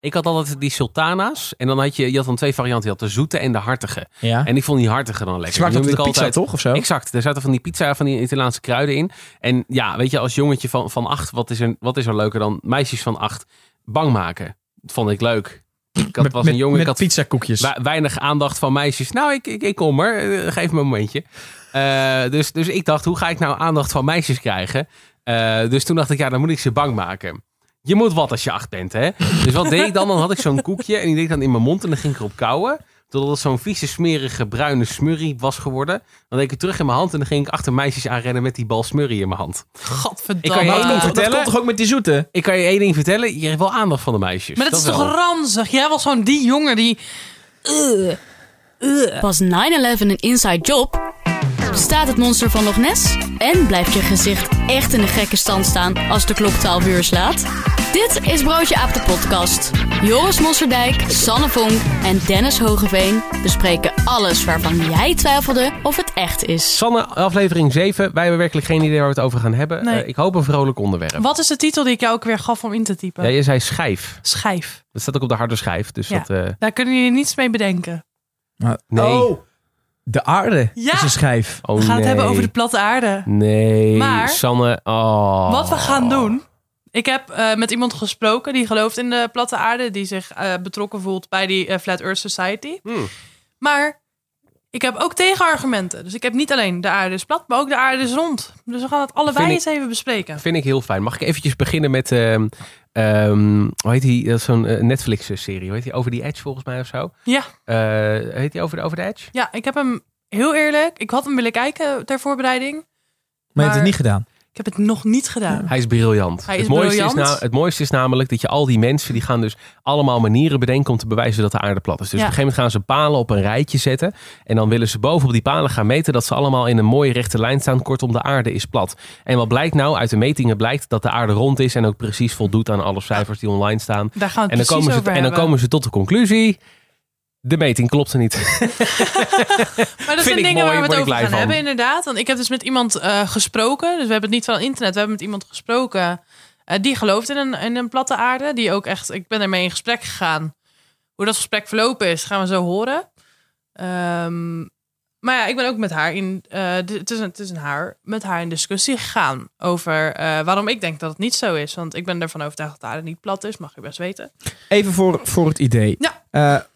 Ik had altijd die sultana's. En dan had je, je had dan twee varianten. Je had de zoete en de hartige. Ja. En ik vond die hartige dan lekker. Smaakt ook de ik pizza toch, of zo? Exact. Er zaten van die pizza, van die Italiaanse kruiden in. En ja, weet je, als jongetje van, van acht, wat is, er, wat is er leuker dan meisjes van acht bang maken? Dat vond ik leuk. Ik had, met was een jongen, met ik had pizzakoekjes. we- weinig aandacht van meisjes. Nou, ik, ik, ik kom er. Eh, geef me een momentje. Eh, dus, dus ik dacht, hoe ga ik nou aandacht van meisjes krijgen? Eh, dus toen dacht ik, ja, dan moet ik ze bang maken. Je moet wat als je acht bent, hè? Dus wat deed ik dan? Dan had ik zo'n koekje en die deed ik dan in mijn mond en dan ging ik erop kauwen. Totdat het zo'n vieze, smerige, bruine smurrie was geworden. Dan deed ik het terug in mijn hand en dan ging ik achter meisjes aanrennen met die bal smurrie in mijn hand. Godverdamme. Ik kan je één ding dat vertellen. komt toch ook met die zoete? Ik kan je één ding vertellen, je hebt wel aandacht van de meisjes. Maar dat, is toch ranzig? Jij was gewoon die jongen die... Ugh. Ugh. Was 9-11 een inside job? Bestaat het monster van Loch Ness? En blijft je gezicht echt in de gekke stand staan als de klok 12 uur slaat? Dit is Broodje Aap de podcast. Joris Mosserdijk, Sanne Vonk en Dennis Hogeveen bespreken alles waarvan jij twijfelde of het echt is. Sanne, aflevering 7. Wij hebben werkelijk geen idee waar we het over gaan hebben. Nee. Eh, ik hoop een vrolijk onderwerp. Wat is de titel die ik jou ook weer gaf om in te typen? Ja, je zei schijf. Schijf. Dat staat ook op de harde schijf. Dus Ja. dat... eh, Daar kunnen jullie niets mee bedenken. Nee. Oh, de aarde Ja. is een schijf. oh We gaan het hebben over de platte aarde. Nee, Maar- Sanne. Oh. Wat we gaan doen. Ik heb eh, met iemand gesproken die gelooft in de platte aarde. Die zich eh, betrokken voelt bij die eh, Flat Earth Society. Hmm. Maar ik heb ook tegenargumenten. Dus ik heb niet alleen de aarde is plat, maar ook de aarde is rond. Dus we gaan het allebei Vind ik- eens even bespreken. Vind ik heel fijn. Mag ik eventjes beginnen met... ehm, ehm, hoe heet die? Dat is zo'n eh, Netflix-serie. Hoe heet die? Over the Edge volgens mij of zo? Ja, Eh, heet die Over over the Edge? ja, ik heb hem heel eerlijk. Ik had hem willen kijken ter voorbereiding. Maar je hebt het Maar- niet gedaan. Ik heb het nog niet gedaan. Hij is briljant. Hij het, is mooiste briljant. Is nou, het mooiste is namelijk dat je al die mensen... die gaan dus allemaal manieren bedenken... om te bewijzen dat de aarde plat is. Dus Ja. op een gegeven moment gaan ze palen op een rijtje zetten... en dan willen ze boven op die palen gaan meten... dat ze allemaal in een mooie rechte lijn staan. Kortom, de aarde is plat. En wat blijkt nou? Uit de metingen blijkt dat de aarde rond is... en ook precies voldoet aan alle cijfers die online staan. Daar gaan we En het dan, komen ze, en dan hebben. komen ze tot de conclusie... De meting klopte niet. Maar dat Vind zijn dingen mooi, waar we het over gaan van. hebben, inderdaad. Want ik heb dus met iemand eh, gesproken. Dus we hebben het niet van internet. We hebben met iemand gesproken. eh, die gelooft in een, in een platte aarde. Die ook echt... Ik ben ermee in gesprek gegaan. Hoe dat gesprek verlopen is, gaan we zo horen. Ehm, maar ja, ik ben ook met haar in... eh, het, is een, het is een haar, met haar in discussie gegaan. Over eh, waarom ik denk dat het niet zo is. Want ik ben ervan overtuigd dat de aarde niet plat is. Mag je best weten. Even voor, voor het idee. Ja.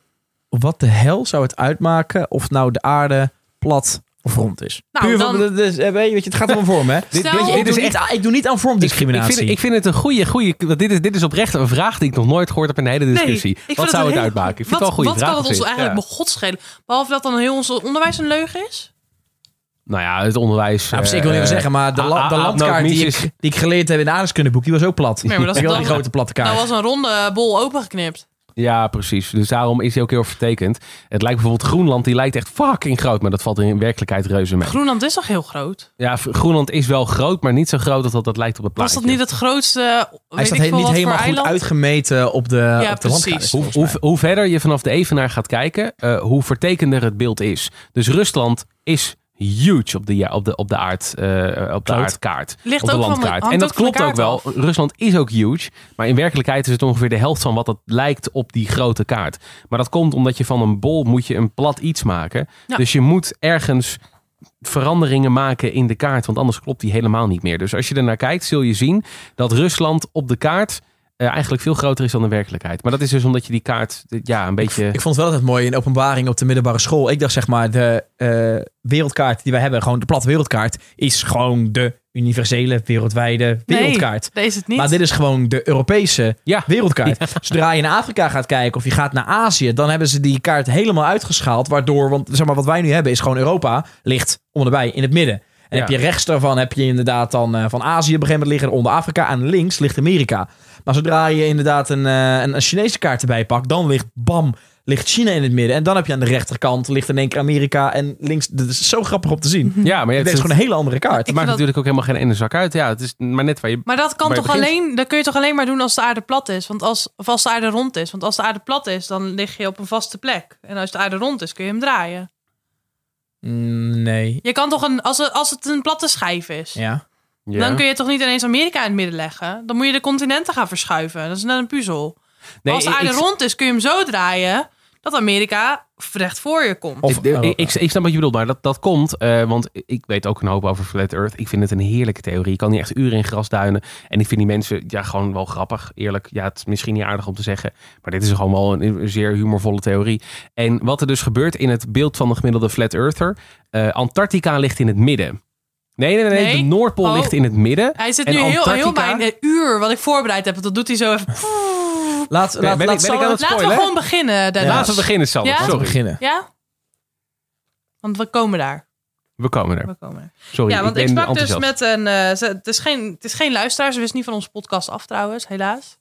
Eh, wat de hel zou het uitmaken of nou de aarde plat of rond is? Nou, Puur van, dan- dus, eh, weet je, het gaat om een vorm, hè? Stel- Weet je, ik, dit doe is niet, aan- ik doe niet aan Ik, ik, vormdiscriminatie. vind, ik vind het een goede, goede want dit is, dit is oprecht een vraag die ik nog nooit gehoord heb in de hele discussie. wat zou een het uitmaken? Ik vind wat, het wel een goede wat vraag. kan het ons eigenlijk Ja. begot schelen? Behalve dat dan heel ons onderwijs een leugen is? Nou ja, het onderwijs. Nou, zich, ik eh, wil even zeggen, maar de, la- de landkaart die ik, die ik geleerd heb in de aardrijkskundeboek, die was ook plat. Nee, maar dat dan- die grote platte kaart. Nou was een ronde bol opengeknipt. Ja, precies. Dus daarom is hij ook heel vertekend. Het lijkt bijvoorbeeld Groenland, die lijkt echt fucking groot, maar dat valt in werkelijkheid reuze mee. Groenland is toch heel groot? Ja, Groenland is wel groot, maar niet zo groot dat dat, dat lijkt op het Was plaatje. dat niet het grootste, Hij weet staat ik he- veel niet wat helemaal goed eiland? uitgemeten op de, Ja, op de landkaart. Hoe, hoe, hoe verder je vanaf de evenaar gaat kijken, eh, hoe vertekender het beeld is. Dus Rusland is huge op de, ja, op de, op de, aard, eh, op de aardkaart. Ligt op de landkaart. en dat klopt ook wel. af. Rusland is ook huge. Maar in werkelijkheid is het ongeveer de helft van wat het lijkt op die grote kaart. Maar dat komt omdat je van een bol moet je een plat iets maken. Ja. Dus je moet ergens veranderingen maken in de kaart. Want anders klopt die helemaal niet meer. Dus als je er naar kijkt, zul je zien dat Rusland op de kaart eh, eigenlijk veel groter is dan de werkelijkheid. Maar dat is dus omdat je die kaart eh, ja, een beetje... Ik vond het wel altijd mooi in openbaring op de middelbare school. Ik dacht zeg maar, de eh, wereldkaart die wij hebben, gewoon de platte wereldkaart, is gewoon de universele, wereldwijde wereldkaart. Nee, deze het niet. Maar dit is gewoon de Europese Ja. wereldkaart. Zodra je naar Afrika gaat kijken of je gaat naar Azië, dan hebben ze die kaart helemaal uitgeschaald. Waardoor, want zeg maar, wat wij nu hebben is gewoon Europa ligt onderbij in het midden. En Ja. heb je rechts daarvan heb je inderdaad dan van Azië op een gegeven moment liggen onder Afrika. En links ligt Amerika. Maar zodra je inderdaad een, eh, een, een Chinese kaart erbij pakt, dan ligt bam, ligt China in het midden. En dan heb je aan de rechterkant ligt in één keer Amerika en links. Dat is zo grappig om te zien. Ja, maar je hebt is gewoon een hele andere kaart. Het Ik maakt natuurlijk ook helemaal geen ene zak uit. Ja, het is maar net waar je... Maar dat kan toch begint. alleen, dat kun je toch alleen maar doen als de aarde plat is? Want als, of als de aarde rond is. Want als de aarde plat is, dan lig je op een vaste plek. En als de aarde rond is, kun je hem draaien. Mm, Nee. Je kan toch een, als het, als het een platte schijf is, Ja. Ja. dan kun je toch niet ineens Amerika in het midden leggen? Dan moet je de continenten gaan verschuiven. Dat is net een puzzel. Nee, Als de aarde ik- rond is, kun je hem zo draaien dat Amerika recht voor je komt. Of Ik, ik, Europa. ik, ik snap wat je bedoelt, maar dat, dat komt, eh, want ik weet ook een hoop over Flat Earth. Ik vind het een heerlijke theorie. Ik kan niet echt uren in gras duinen. En ik vind die mensen ja, gewoon wel grappig, eerlijk. Ja, het is misschien niet aardig om te zeggen, maar dit is gewoon wel een, een zeer humorvolle theorie. En wat er dus gebeurt in het beeld van de gemiddelde Flat Earther, eh, Antarctica ligt in het midden. Nee, nee, nee, de Noordpool Oh. ligt in het midden. Hij zit nu heel, heel bij een uur wat ik voorbereid heb. Dat doet hij zo even. Laat, Ben- laat, ben laat ik- ben ik Laten we gewoon beginnen. Dennis. Laten we beginnen. Ja? We Sorry, beginnen. Ja? Want we komen daar. we komen er. We komen er. Sorry, ja, want ik ik, sprak dus met een. eh, ze- het, is geen, het is geen luisteraar. Ze wist niet van onze podcast af trouwens, helaas.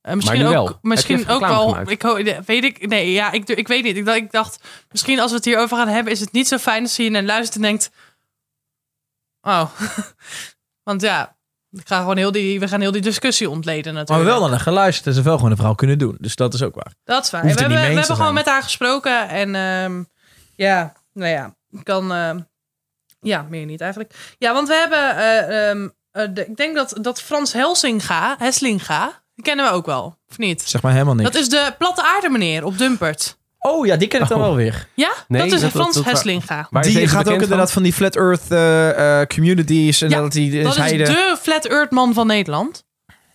Eh, misschien nu ook, wel. Misschien ook wel. gemaakt? Ik, weet ik. Nee, ja, ik, ik weet niet. Ik dacht, ik dacht, misschien als we het hierover gaan hebben, is het niet zo fijn als je hier naar luistert en denkt. Oh. want ja, ik ga gewoon heel die, we gaan heel die discussie ontleden Maar natuurlijk. wel dan een geluisterd en ze wel gewoon een vrouw kunnen doen. Dus dat is ook waar. Dat is waar. Hoeft we hebben, niet we hebben gewoon zijn. met haar gesproken. En ehm, ja, nou ja, ik kan... ehm, ja, meer niet eigenlijk. Ja, want we hebben... eh, ehm, eh, de- ik denk dat, dat Frans Helsinga, Heslinga, die kennen we ook wel, of niet? Zeg maar helemaal niks. Dat is de platte aarde meneer op Dumpert. Oh ja, die ken ik dan Oh. wel weer. Ja, Nee, dat is dat- Frans dat- dat- Heslinga. Waar is die deze gaat ook bekend inderdaad van die Flat Earth eh, eh, communities. En Ja, dat die Dat is heide... de Flat Earth man van Nederland.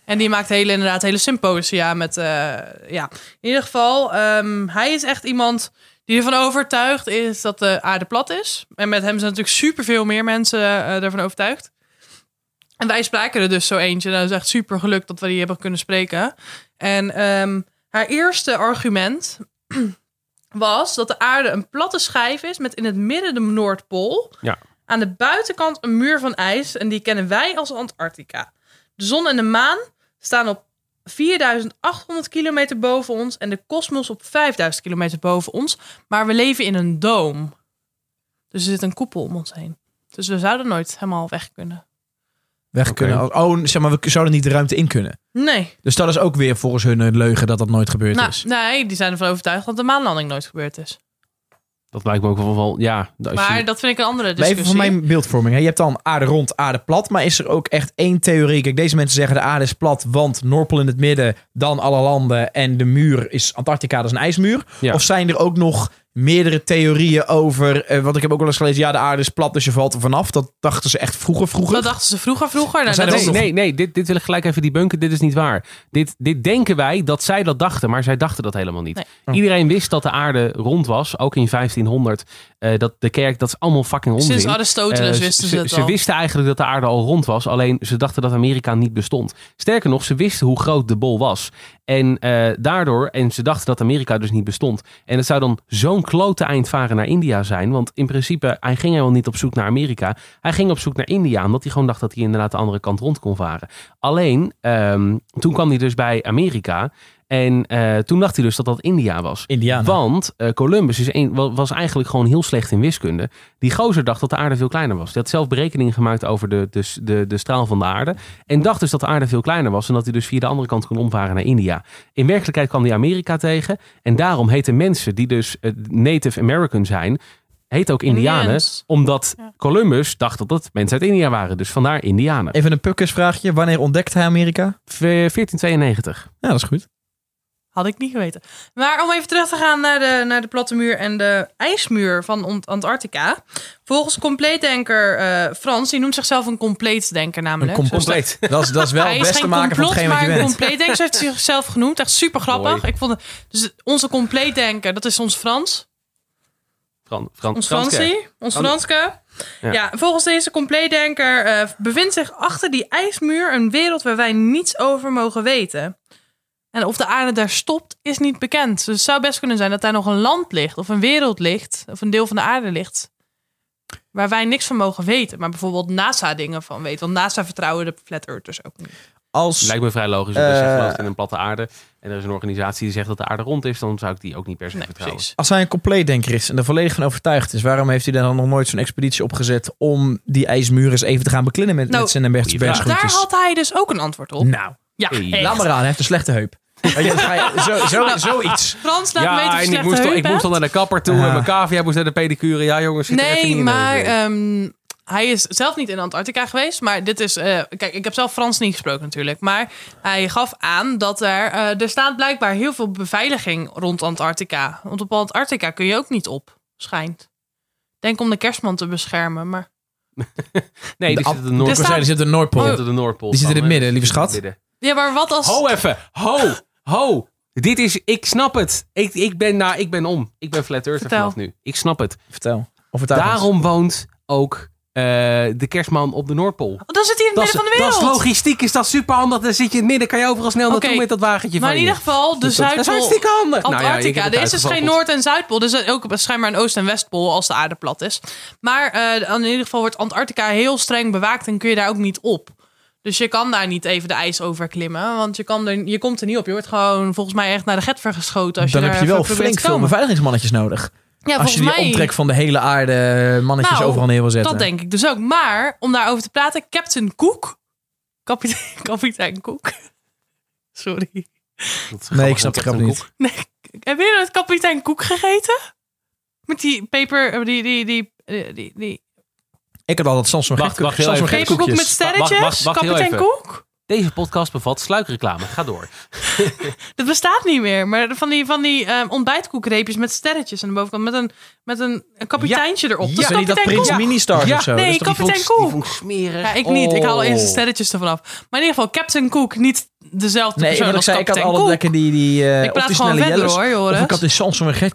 En die maakt hele, inderdaad hele symposia met... eh, ja, in ieder geval, ehm, hij is echt iemand die ervan overtuigd is dat de aarde plat is. En met hem zijn natuurlijk superveel meer mensen eh, ervan overtuigd. En wij spraken er dus zo eentje. Dat is echt super gelukt dat we die hebben kunnen spreken. En ehm, haar eerste argument was dat de aarde een platte schijf is met in het midden de Noordpool. Ja. Aan de buitenkant een muur van ijs en die kennen wij als Antarctica. De zon en de maan staan op 4800 kilometer boven ons en de kosmos op 5000 kilometer boven ons. Maar we leven in een doom. Dus er zit een koepel om ons heen. Dus we zouden nooit helemaal weg kunnen. Weg kunnen. als- Oh, zeg maar, we zouden niet de ruimte in kunnen. Nee. Dus dat is ook weer volgens hun een leugen dat dat nooit gebeurd Nou, is. nee, die zijn ervan overtuigd dat de maanlanding nooit gebeurd is. Dat lijkt me ook wel, wel ja. als je- Maar dat vind ik een andere Maar discussie. even voor mijn beeldvorming. hè. Je hebt dan aarde rond, aarde plat. Maar is er ook echt één theorie? Kijk, deze mensen zeggen de aarde is plat, want Noordpool in het midden, dan alle landen. En de muur is Antarctica, dat is een ijsmuur. Ja. Of zijn er ook nog meerdere theorieën over... eh, want ik heb ook wel eens gelezen, ja, de aarde is plat, dus je valt er vanaf. Dat dachten ze echt vroeger, vroeger. Dat dachten ze vroeger, vroeger. Nou, dat Nee, nog- nee, nee, dit, dit wil ik gelijk even debunken. Dit is niet waar. Dit, dit denken wij dat zij dat dachten, maar zij dachten dat helemaal niet. Nee. Oh. Iedereen wist dat de aarde rond was, ook in 1500. Eh, dat de kerk, dat is allemaal fucking onzin. Sinds Aristoteles Eh, wisten ze het ze al. wisten eigenlijk dat de aarde al rond was, alleen ze dachten dat Amerika niet bestond. Sterker nog, ze wisten hoe groot de bol was. En eh, daardoor, en ze dachten dat Amerika dus niet bestond. En het zou dan zo'n klote eind varen naar India zijn. Want in principe, hij ging helemaal niet op zoek naar Amerika. Hij ging op zoek naar India, omdat hij gewoon dacht dat hij inderdaad de andere kant rond kon varen. Alleen, ehm, toen kwam hij dus bij Amerika. En eh, toen dacht hij dus dat dat India was. Indianen. Want eh, Columbus is een, was eigenlijk gewoon heel slecht in wiskunde. Die gozer dacht dat de aarde veel kleiner was. Hij had zelf berekeningen gemaakt over de, de, de, de straal van de aarde. En dacht dus dat de aarde veel kleiner was. En dat hij dus via de andere kant kon omvaren naar India. In werkelijkheid kwam hij Amerika tegen. En daarom heten mensen die dus eh, Native American zijn... heet ook Indianen. Indians. Omdat Ja. Columbus dacht dat het mensen uit India waren. Dus vandaar Indianen. Even een pukkersvraagje. Wanneer ontdekte hij Amerika? V- 1492. Ja, dat is goed. Had ik niet geweten. Maar om even terug te gaan naar de, naar de platte muur en de ijsmuur van Antarctica. Volgens compleetdenker eh Frans, die noemt zichzelf een compleetdenker namelijk. Een Dus compleet. Dat is, dat is wel het beste geen maken van hetgeen wat je maar een bent. compleetdenker. Heeft hij zichzelf genoemd. Echt super grappig. Mooi. Ik vond het, dus onze compleetdenker, dat is ons Frans. Fran, Fran, Ons Franske. Ons Fran- Franske. Ja. Ja. volgens deze compleetdenker eh bevindt zich achter die ijsmuur een wereld waar wij niets over mogen weten. En of de aarde daar stopt, is niet bekend. Dus het zou best kunnen zijn dat daar nog een land ligt, of een wereld ligt, of een deel van de aarde ligt. Waar wij niks van mogen weten, maar bijvoorbeeld NASA dingen van weten. Want NASA vertrouwen de Flat Earthers ook niet. Als, Lijkt me vrij logisch. Als je Eh. gelooft in een platte aarde. En er is een organisatie die zegt dat de aarde rond is. Dan zou ik die ook niet per se Nee, vertrouwen. precies. als hij een compleetdenker is en er volledig van overtuigd is, waarom heeft hij dan nog nooit zo'n expeditie opgezet om die ijsmuur eens even te gaan beklimmen met, Nou, met zijn bergschoentjes? Daar had hij dus ook een antwoord op. Nou, Ja, Hey, laat maar aan. Hij heeft een slechte heup. Weet je, dan ga je- zo, zo, zoiets. Frans, laat me weten of Ja, je en ik slechte moest, al, heup ik moest al naar de kapper toe. Ja. En mijn cavia moest naar de pedicure. Ja, jongens, er Nee, maar ehm, hij is zelf niet in Antarctica geweest, maar dit is. eh, kijk, ik heb zelf Frans niet gesproken natuurlijk. Maar hij gaf aan dat er. eh, er staat blijkbaar heel veel beveiliging rond Antarctica. Want op Antarctica kun je ook niet op, schijnt. Denk om de kerstman te beschermen, maar. Nee, die De zit Ab- in de die zit in Noordpool. die zit in de Noordpool. Die zit in het midden, lieve schat. Ja, maar wat als. Ho even, ho, ho. Dit is, ik snap het. Ik, ik, ben, nou, ik ben om. Ik ben flat earther Vertel. vanaf nu. Ik snap het. Vertel. Of het daarom. Woont ook eh, de kerstman op de Noordpool. Oh, dan zit hij in het Dat is, midden van de dat is wereld. logistiek, is dat super handig. Dan zit je in het midden, kan je overal snel naartoe Oké, met dat wagentje Maar van in je. ieder geval, de dat is Zuidpool. hartstikke handig. Nou ja, ik heb Antarctica. het er is dus geen. Noord- en Zuidpool. Dus er is ook schijnbaar een Oost- en Westpool als de aarde plat is. Maar eh, in ieder geval wordt Antarctica heel streng bewaakt en kun je daar ook niet op. Dus je kan daar niet even de ijs over klimmen. Want je, kan er, je komt er niet op. Je wordt gewoon volgens mij echt naar de getver geschoten. Als Dan je heb daar je wel flink veel beveiligingsmannetjes nodig. Ja, Als je die mij. omtrek van de hele aarde mannetjes Nou, overal neer wil zetten. Dat denk ik dus ook. Maar om daarover te praten, Captain Cook. Kapitein, kapitein Cook. Sorry. Nee, ik snap hè, grap niet. Cook. Heb je nooit kapitein Cook gegeten? Met die peper, die, die, die, die, die, die Ik had altijd Samsung Wacht, wacht, heel Samsung even. peperkoek met koekjes. sterretjes. Wacht, wacht, kapitein? Deze podcast bevat sluikreclame. Ga door. Dat bestaat niet meer. Maar van die, van die eh, ontbijtkoekreepjes met sterretjes aan de bovenkant. Met een, met een, een kapiteintje erop. Ja, dat die dat kapitein Prins Cook. Mini Stars Ja. of zo? Nee, Dat die kapitein ik smerig. Ja, ik niet. Ik haal eerst de Oh. sterretjes ervan af. Maar in ieder geval, Captain Cook, niet dezelfde Nee, persoon als zei, ik had altijd Cook. lekker die, die eh Ik praat gewoon snelle verder, hoor, Joris. Of ik had die Samsung Gert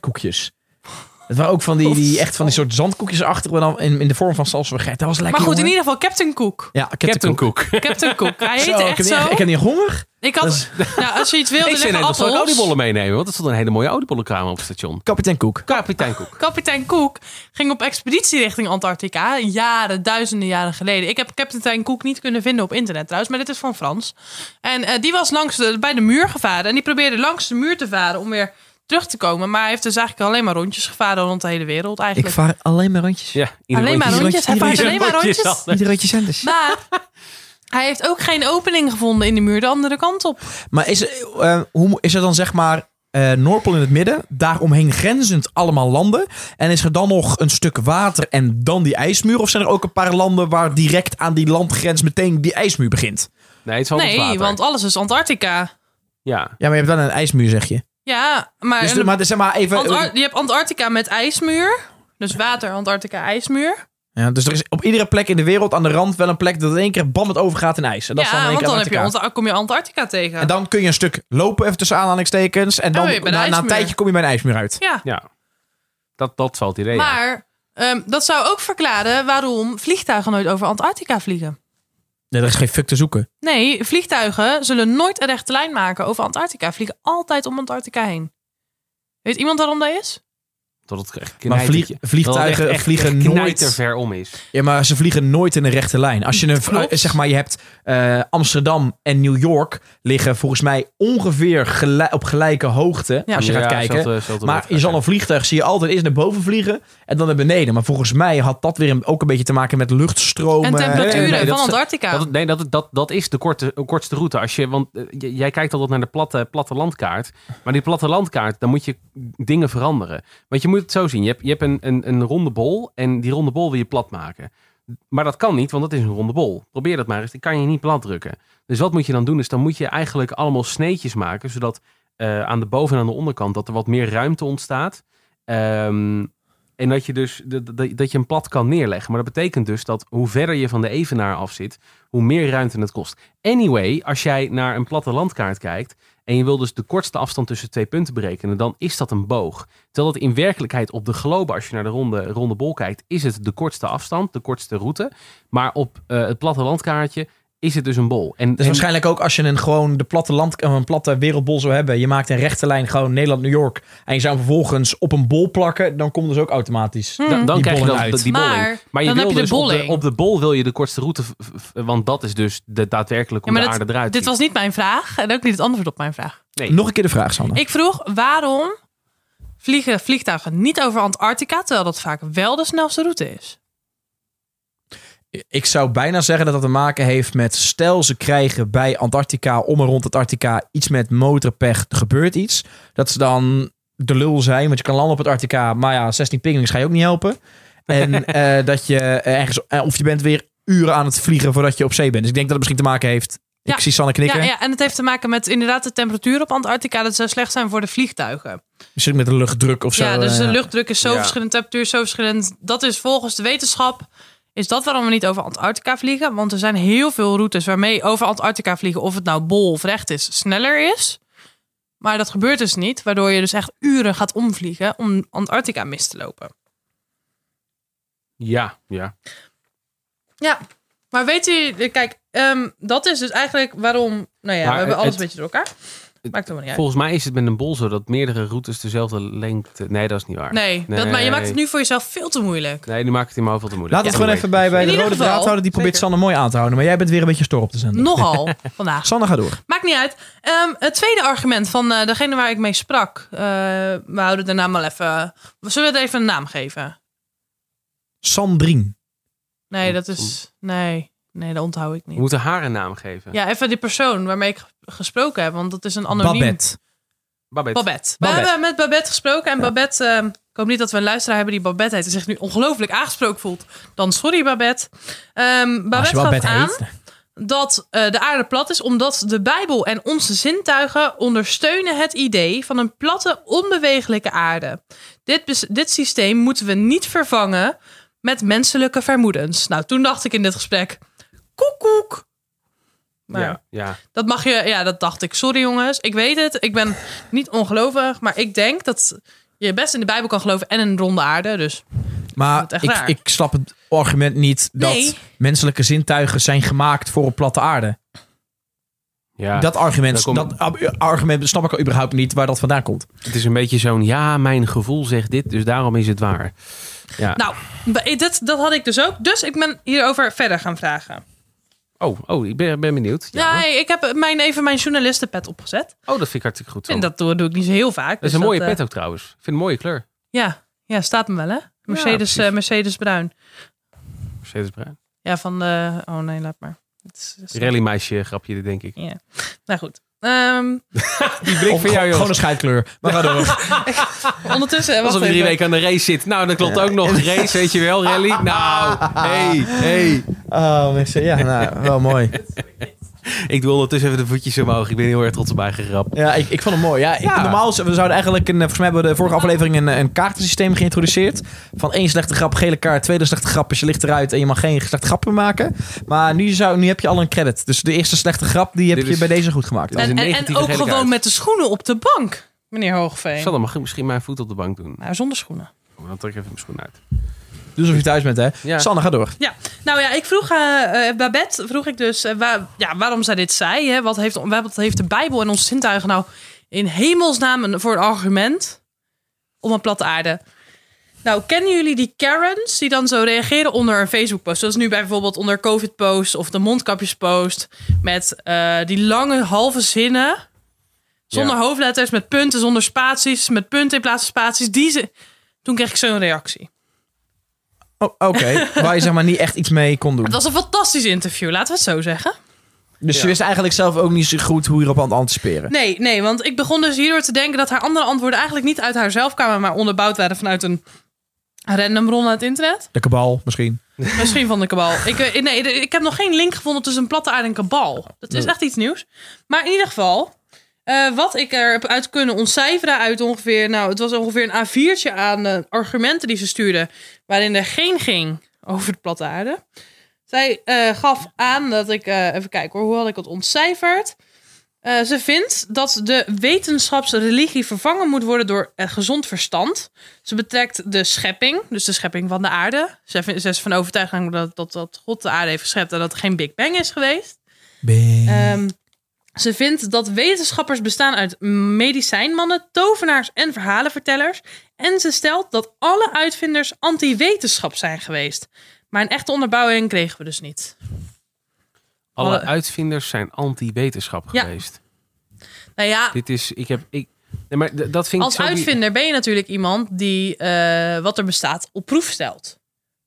Het waren ook van die, die echt van die soort zandkoekjes achter, maar dan in, in de vorm van Samsung Gert. Dat was lekker, Maar goed, in ieder geval Captain Cook. Ja, Captain, Captain Cook. Cook. Captain Cook. Hij ik, echt heb zo. niet, ik heb niet honger. Ik had, nou, als je iets wilde, Ik zei net, zal ik appels. oliebollen meenemen. Want er stond een hele mooie oliebollenkraam op het station. Kapitein Cook. Kapitein Cook. Kapitein Cook ging op expeditie richting Antarctica. Jaren, duizenden jaren geleden. Ik heb Kapitein Cook niet kunnen vinden op internet trouwens, maar dit is van Frans. En eh, die was langs de, bij de muur gevaren. En die probeerde langs de muur te varen om weer terug te komen. Maar hij heeft dus eigenlijk alleen maar rondjes gevaren rond de hele wereld Ik eigenlijk. vaar alleen maar rondjes. Ja, alleen maar rondje- rondjes. Hij vaart alleen maar rondje rondjes. anders. Maar hij heeft ook geen opening gevonden in de muur de andere kant op. Maar is, eh, hoe, is er dan zeg maar eh Noordpool in het midden, daaromheen grenzend allemaal landen? En is er dan nog een stuk water en dan die ijsmuur? Of zijn er ook een paar landen waar direct aan die landgrens meteen die ijsmuur begint? Nee, het is Nee, water. want alles is Antarctica. Ja, Ja, maar je hebt dan een ijsmuur, zeg je. Ja, maar, Dus, maar zeg maar even... Antar- je hebt Antarctica met ijsmuur. Dus water, Antarctica, ijsmuur. Ja, dus er is op iedere plek in de wereld aan de rand wel een plek dat in één keer bam het overgaat in ijs. En dat is dan in want dan heb je, kom je Antarctica tegen. En dan kun je een stuk lopen, even tussen aanhalingstekens. En dan na, na een tijdje kom je bij een ijsmuur uit. ja, ja. Dat, dat valt idee. ja. maar ehm, dat zou ook verklaren waarom vliegtuigen nooit over Antarctica vliegen. Nee, er is geen fuck te zoeken. Nee, vliegtuigen zullen nooit een rechte lijn maken over Antarctica. Vliegen altijd om Antarctica heen. Weet iemand waarom dat is? Het echt Maar vlieg- knijtertje- vlijgtuigen dat het echt, vliegen echt nooit- knijterver om is. Ja, maar ze vliegen nooit in een rechte lijn. Als je een, Klopt. eh, zeg maar, je hebt eh, Amsterdam en New York liggen volgens mij ongeveer gelijk, op gelijke hoogte. Ja. Als je Ja, gaat kijken. maar je zal een vliegtuig zie je altijd eerst naar boven vliegen en dan naar beneden. Maar volgens mij had dat weer een- ook een beetje te maken met luchtstromen. En temperaturen nee, nee, dat van Antarctica. Dat, nee, dat, dat, dat is de korte, kortste route. Als je, want eh, jij kijkt altijd naar de platte, platte landkaart. Maar die platte landkaart, dan moet je dingen veranderen. Want je moet zo zien. Je hebt, je hebt een, een, een ronde bol en die ronde bol wil je plat maken. Maar dat kan niet, want het is een ronde bol. Probeer dat maar eens. Die kan je niet plat drukken. Dus wat moet je dan doen? Is dan moet je eigenlijk allemaal sneetjes maken. Zodat eh, aan de boven- en aan de onderkant dat er wat meer ruimte ontstaat. Ehm, en dat je dus dat, dat, dat je een plat kan neerleggen. Maar dat betekent dus dat hoe verder je van de evenaar af zit, hoe meer ruimte het kost. Anyway, als jij naar een platte landkaart kijkt en je wil dus de kortste afstand tussen twee punten berekenen, dan is dat een boog. Terwijl dat in werkelijkheid op de globe, als je naar de ronde, ronde bol kijkt, is het de kortste afstand, de kortste route. Maar op eh, het platte landkaartje is het dus een bol. En, Dus en- waarschijnlijk ook als je een gewoon de platte land, een platte wereldbol zou hebben. Je maakt een rechte lijn gewoon Nederland-New York. En je zou hem vervolgens op een bol plakken. Dan komt dus ook automatisch. Hmm. dan, dan Die krijg je dan uit. die bolling. Maar Maar je dan wil heb je de dus op de, bolling. op de bol wil je de kortste route, want dat is dus de daadwerkelijk Ja, maar de dat- aarde eruit Dit ziet. was niet mijn vraag en ook niet het antwoord op mijn vraag. Nee. Nog een keer de vraag, Sander. Ik vroeg waarom vliegen vliegtuigen niet over Antarctica, terwijl dat vaak wel de snelste route is. Ik zou bijna zeggen dat dat te maken heeft met... stel ze krijgen bij Antarctica, om en rond Antarctica... iets met motorpech, er gebeurt iets. Dat ze dan de lul zijn, want je kan landen op Antarctica... maar ja, 16 pinguïns ga je ook niet helpen. En eh, dat je ergens, eh, of je bent weer uren aan het vliegen voordat je op zee bent. Dus ik denk dat het misschien te maken heeft. Ja. Ik zie Sanne knikken. Ja, ja, en het heeft te maken met inderdaad de temperatuur op Antarctica. Dat zou slecht zijn voor de vliegtuigen. Misschien met de luchtdruk of zo. ja, dus de eh, luchtdruk is zo Ja. verschillend, temperatuur is zo verschillend. Dat is volgens de wetenschap, is dat waarom we niet over Antarctica vliegen. Want er zijn heel veel routes waarmee over Antarctica vliegen, of het nou bol of recht is, sneller is. Maar dat gebeurt dus niet, waardoor je dus echt uren gaat omvliegen om Antarctica mis te lopen. Ja, ja. Ja, maar weet u, kijk, ehm, dat is dus eigenlijk waarom, nou ja, Maar we hebben alles het- een beetje door elkaar. Maakt helemaal niet uit. Volgens mij is het met een bol zo dat meerdere routes dezelfde lengte... Nee, dat is niet waar. Nee, Dat, maar je maakt het nu voor jezelf veel te moeilijk. Nee, nu maakt het in mijn hoofd veel te moeilijk. Laat het gewoon even bij, bij In de rode draad houden. Die probeert. Sanne mooi aan te houden. Maar jij bent weer een beetje stor op te zenden. Nogal vandaag. Sanne, ga door. Maakt niet uit. Ehm, het tweede argument van eh, degene waar ik mee sprak. eh, we houden de naam wel even. Zullen we het even een naam geven? Sandrine. Nee, dat is. Nee, nee, dat onthoud ik We niet. moeten haar een naam geven. Ja, even die persoon waarmee ik gesproken heb, want dat is een anoniem. Babette. Babette. Babette. We Babette. hebben met Babette gesproken en Babette. ehm, ik hoop niet dat we een luisteraar hebben die Babette heet en zich nu ongelooflijk aangesproken voelt. Dan sorry, Babette. Ehm, Als Babette je wel gaf aan dat eh, de aarde plat is omdat de Bijbel en onze zintuigen ondersteunen het idee van een platte, onbewegelijke aarde. Dit, dit systeem moeten we niet vervangen met menselijke vermoedens. Nou, toen dacht ik in dit gesprek, koekoek. Maar Ja, ja. dat mag je, ja, dat dacht ik. Sorry jongens, ik weet het. Ik ben niet ongelovig, maar ik denk dat je best in de Bijbel kan geloven en in een ronde aarde. Dus Maar ik, ik snap het argument niet dat Nee. menselijke zintuigen zijn gemaakt voor een platte aarde. ja. dat argument, dat argument snap ik al überhaupt niet waar dat vandaan komt. Het is een beetje zo'n, ja, mijn gevoel zegt dit, dus daarom is het waar. Ja. nou, dat, dat had ik dus ook. Dus ik ben hierover verder gaan vragen. Oh, oh, ik ben, ben benieuwd. Ja, ik heb mijn, even mijn journalistenpet opgezet. Oh, dat vind ik hartstikke goed. Zo. En dat doe, doe ik niet zo heel vaak. dat is dus een mooie eh, pet ook trouwens. Ik vind een mooie kleur. Ja, ja, staat me wel hè. Mercedes, eh, Mercedes Bruin. Mercedes Bruin. Ja, van de... Oh nee, laat maar. Het is, Rallymeisje grapje, denk ik. Ja. Nou goed. Ehm, Die blik Of gewoon, gewoon een scheidkleur. Maar ga door. ondertussen... wacht Alsof je drie weken aan de race zit. Nou, dan klopt ook nog race, weet je wel, rally. Nou, hey, hey. Oh, mensen. Ja, nou, wel mooi. Ik doe ondertussen even de voetjes omhoog. Ik ben heel erg trots op mijn eigen grap. Ja, ik, ik vond hem mooi. Ja, ik, Ja. Normaal, we zouden eigenlijk, een, volgens mij hebben we de vorige aflevering een, een kaartensysteem geïntroduceerd. Van één slechte grap, gele kaart, tweede slechte grap is je ligt eruit en je mag geen slechte grappen maken. Maar nu, zou, nu heb je al een credit. Dus de eerste slechte grap, die heb Dit je is- bij deze goed gemaakt. En, een en, ook gewoon kaart. met de schoenen op de bank, meneer Hoogveen. Zal dan mag ik misschien mijn voet op de bank doen. Nou, zonder schoenen. Oh, dan trek ik even mijn schoen uit. Dus of je thuis bent, hè? Ja. Sanne, ga door. Ja, nou ja, ik vroeg eh eh, Babette, vroeg ik dus eh, waar, ja, waarom zij dit zei. Hè? Wat, heeft, wat heeft de Bijbel en onze zintuigen nou in hemelsnaam een- voor een argument om een platte aarde? Nou, kennen jullie die Karens die dan zo reageren onder een Facebook-post? Zoals nu bijvoorbeeld onder COVID-post of de mondkapjespost. Met eh, die lange halve zinnen. Zonder Ja. hoofdletters, met punten, zonder spaties. Met punten in plaats van spaties. Die ze... Toen kreeg ik zo'n reactie. Oh, Oké, waar je zeg maar niet echt iets mee kon doen. Het was een fantastisch interview, laten we het zo zeggen. Dus Ja. je wist eigenlijk zelf ook niet zo goed hoe hierop aan het anticiperen. Nee, nee, want ik begon dus hierdoor te denken dat haar andere antwoorden eigenlijk niet uit haar zelf kwamen, maar onderbouwd werden vanuit een random bron uit het internet. De kabal, misschien. Misschien van de kabal. Ik, weet- nee, ik heb nog geen link gevonden tussen een platte aarde en kabal. Dat is echt iets nieuws. Maar in ieder geval, eh, wat ik er heb uit kunnen ontcijferen uit ongeveer, nou, het was ongeveer een A4'tje aan eh, argumenten die ze stuurde, waarin er geen ging over de platte aarde. Zij eh, gaf aan dat ik, even kijken hoor, hoe had ik het ontcijferd? Ze vindt dat de wetenschapsreligie vervangen moet worden door het gezond verstand. Ze betrekt de schepping, dus de schepping van de aarde. Ze, vindt- ze is van overtuigd dat, dat, dat God de aarde heeft geschept en dat er geen Big Bang is geweest. Ehm, ze vindt dat wetenschappers bestaan uit medicijnmannen, tovenaars en verhalenvertellers. En ze stelt dat alle uitvinders anti-wetenschap zijn geweest. Maar een echte onderbouwing kregen we dus niet. Alle Alle- uitvinders zijn anti-wetenschap Ja. geweest. Nou ja, Dit is, ik heb, ik, nee, maar dat vind als ik zo... die- uitvinder ben je natuurlijk iemand die eh, wat er bestaat op proef stelt.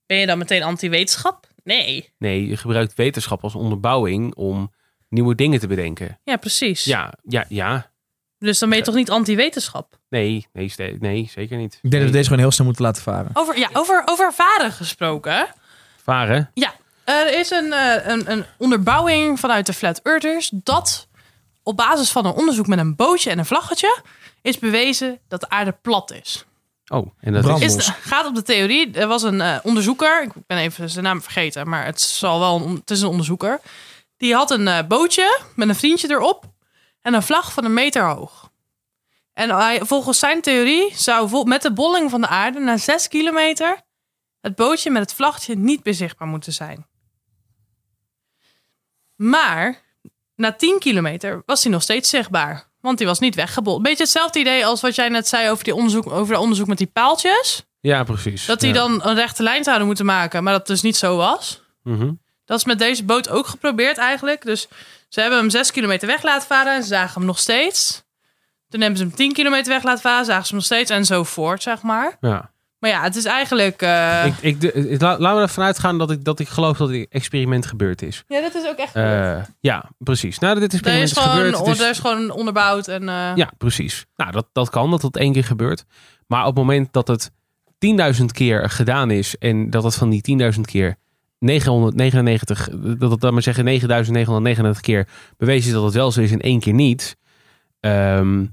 Ben je dan meteen anti-wetenschap? Nee. Nee, je gebruikt wetenschap als onderbouwing om nieuwe dingen te bedenken. Ja, precies. Ja, ja, ja. Dus dan ben je toch niet anti-wetenschap? Nee, nee, nee, zeker niet. Ik denk dat we deze gewoon heel snel moeten laten varen. Over, ja, over, over varen gesproken. Varen? Ja, er is een, eh, een, een onderbouwing vanuit de Flat Earthers dat op basis van een onderzoek met een bootje en een vlaggetje is bewezen dat de aarde plat is. Oh, en dat is... Is, gaat op de theorie. Er was een eh, onderzoeker, ik ben even zijn naam vergeten, maar het, zal wel een, het is een onderzoeker. Die had een eh, bootje met een vriendje erop en een vlag van een meter hoog. En hij, volgens zijn theorie zou vol- met de bolling van de aarde na 6 kilometer het bootje met het vlaggetje niet meer zichtbaar moeten zijn. Maar na 10 kilometer was hij nog steeds zichtbaar. Want die was niet weggebold. Beetje hetzelfde idee als wat jij net zei over, die onderzoek, over dat onderzoek met die paaltjes. Ja, precies. Dat die Ja. dan een rechte lijn zouden moeten maken, maar dat dus niet zo was. Mhm. Dat is met deze boot ook geprobeerd eigenlijk. Dus ze hebben hem 6 kilometer weg laten varen en ze zagen hem nog steeds. Toen hebben ze hem 10 kilometer weg laten varen, zagen ze hem nog steeds en zo voort, zeg maar. Ja. Maar ja, het is eigenlijk... eh, Ik, ik, de- ik- la- laten we ervan uitgaan dat ik, dat ik geloof dat dit experiment gebeurd is. Ja, dat is ook echt... Eh, ja, precies. Nou, dit experiment is is, gewoon, gebeurd. Het is- er is gewoon onderbouwd en... eh, Ja, precies. Nou, dat, dat kan, dat dat één keer gebeurt. Maar op het moment dat het 10.000 keer gedaan is... en dat het van die 10.000 keer 999... dat het dan maar zeggen 9.999 keer bewezen is dat het wel zo is... en één keer niet... ehm,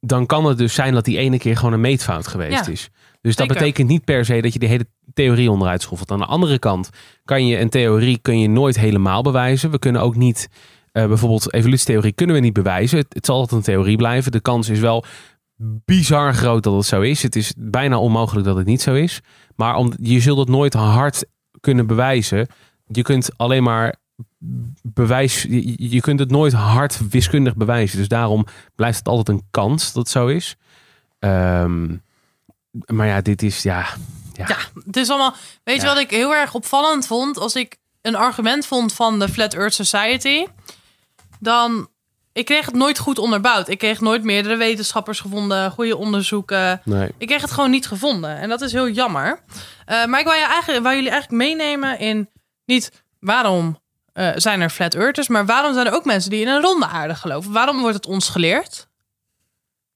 dan kan het dus zijn dat die ene keer gewoon een meetfout geweest Ja, is. Dus dat betekent niet per se dat je de hele theorie onderuit schoffelt. Aan de andere kant kan je een theorie kun je nooit helemaal bewijzen. We kunnen ook niet, eh, bijvoorbeeld evolutietheorie kunnen we niet bewijzen. Het, het zal altijd een theorie blijven. De kans is wel bizar groot dat het zo is. Het is bijna onmogelijk dat het niet zo is. Maar om, je zult het nooit hard kunnen bewijzen. Je kunt alleen maar bewijs. Je, je kunt het nooit hard wiskundig bewijzen. Dus daarom blijft het altijd een kans dat het zo is. Ehm, maar ja, dit is ja. Ja, Ja, het is allemaal. Weet je wat ik heel erg opvallend vond? Als ik een argument vond van de Flat Earth Society, dan. Ik kreeg het nooit goed onderbouwd. Ik kreeg nooit meerdere wetenschappers gevonden, goede onderzoeken. nee. Ik kreeg het gewoon niet gevonden. En dat is heel jammer. Eh, maar ik wou, je eigenlijk, wou jullie eigenlijk meenemen in niet waarom eh, zijn er flat earthers, maar waarom zijn er ook mensen die in een ronde aarde geloven? Waarom wordt het ons geleerd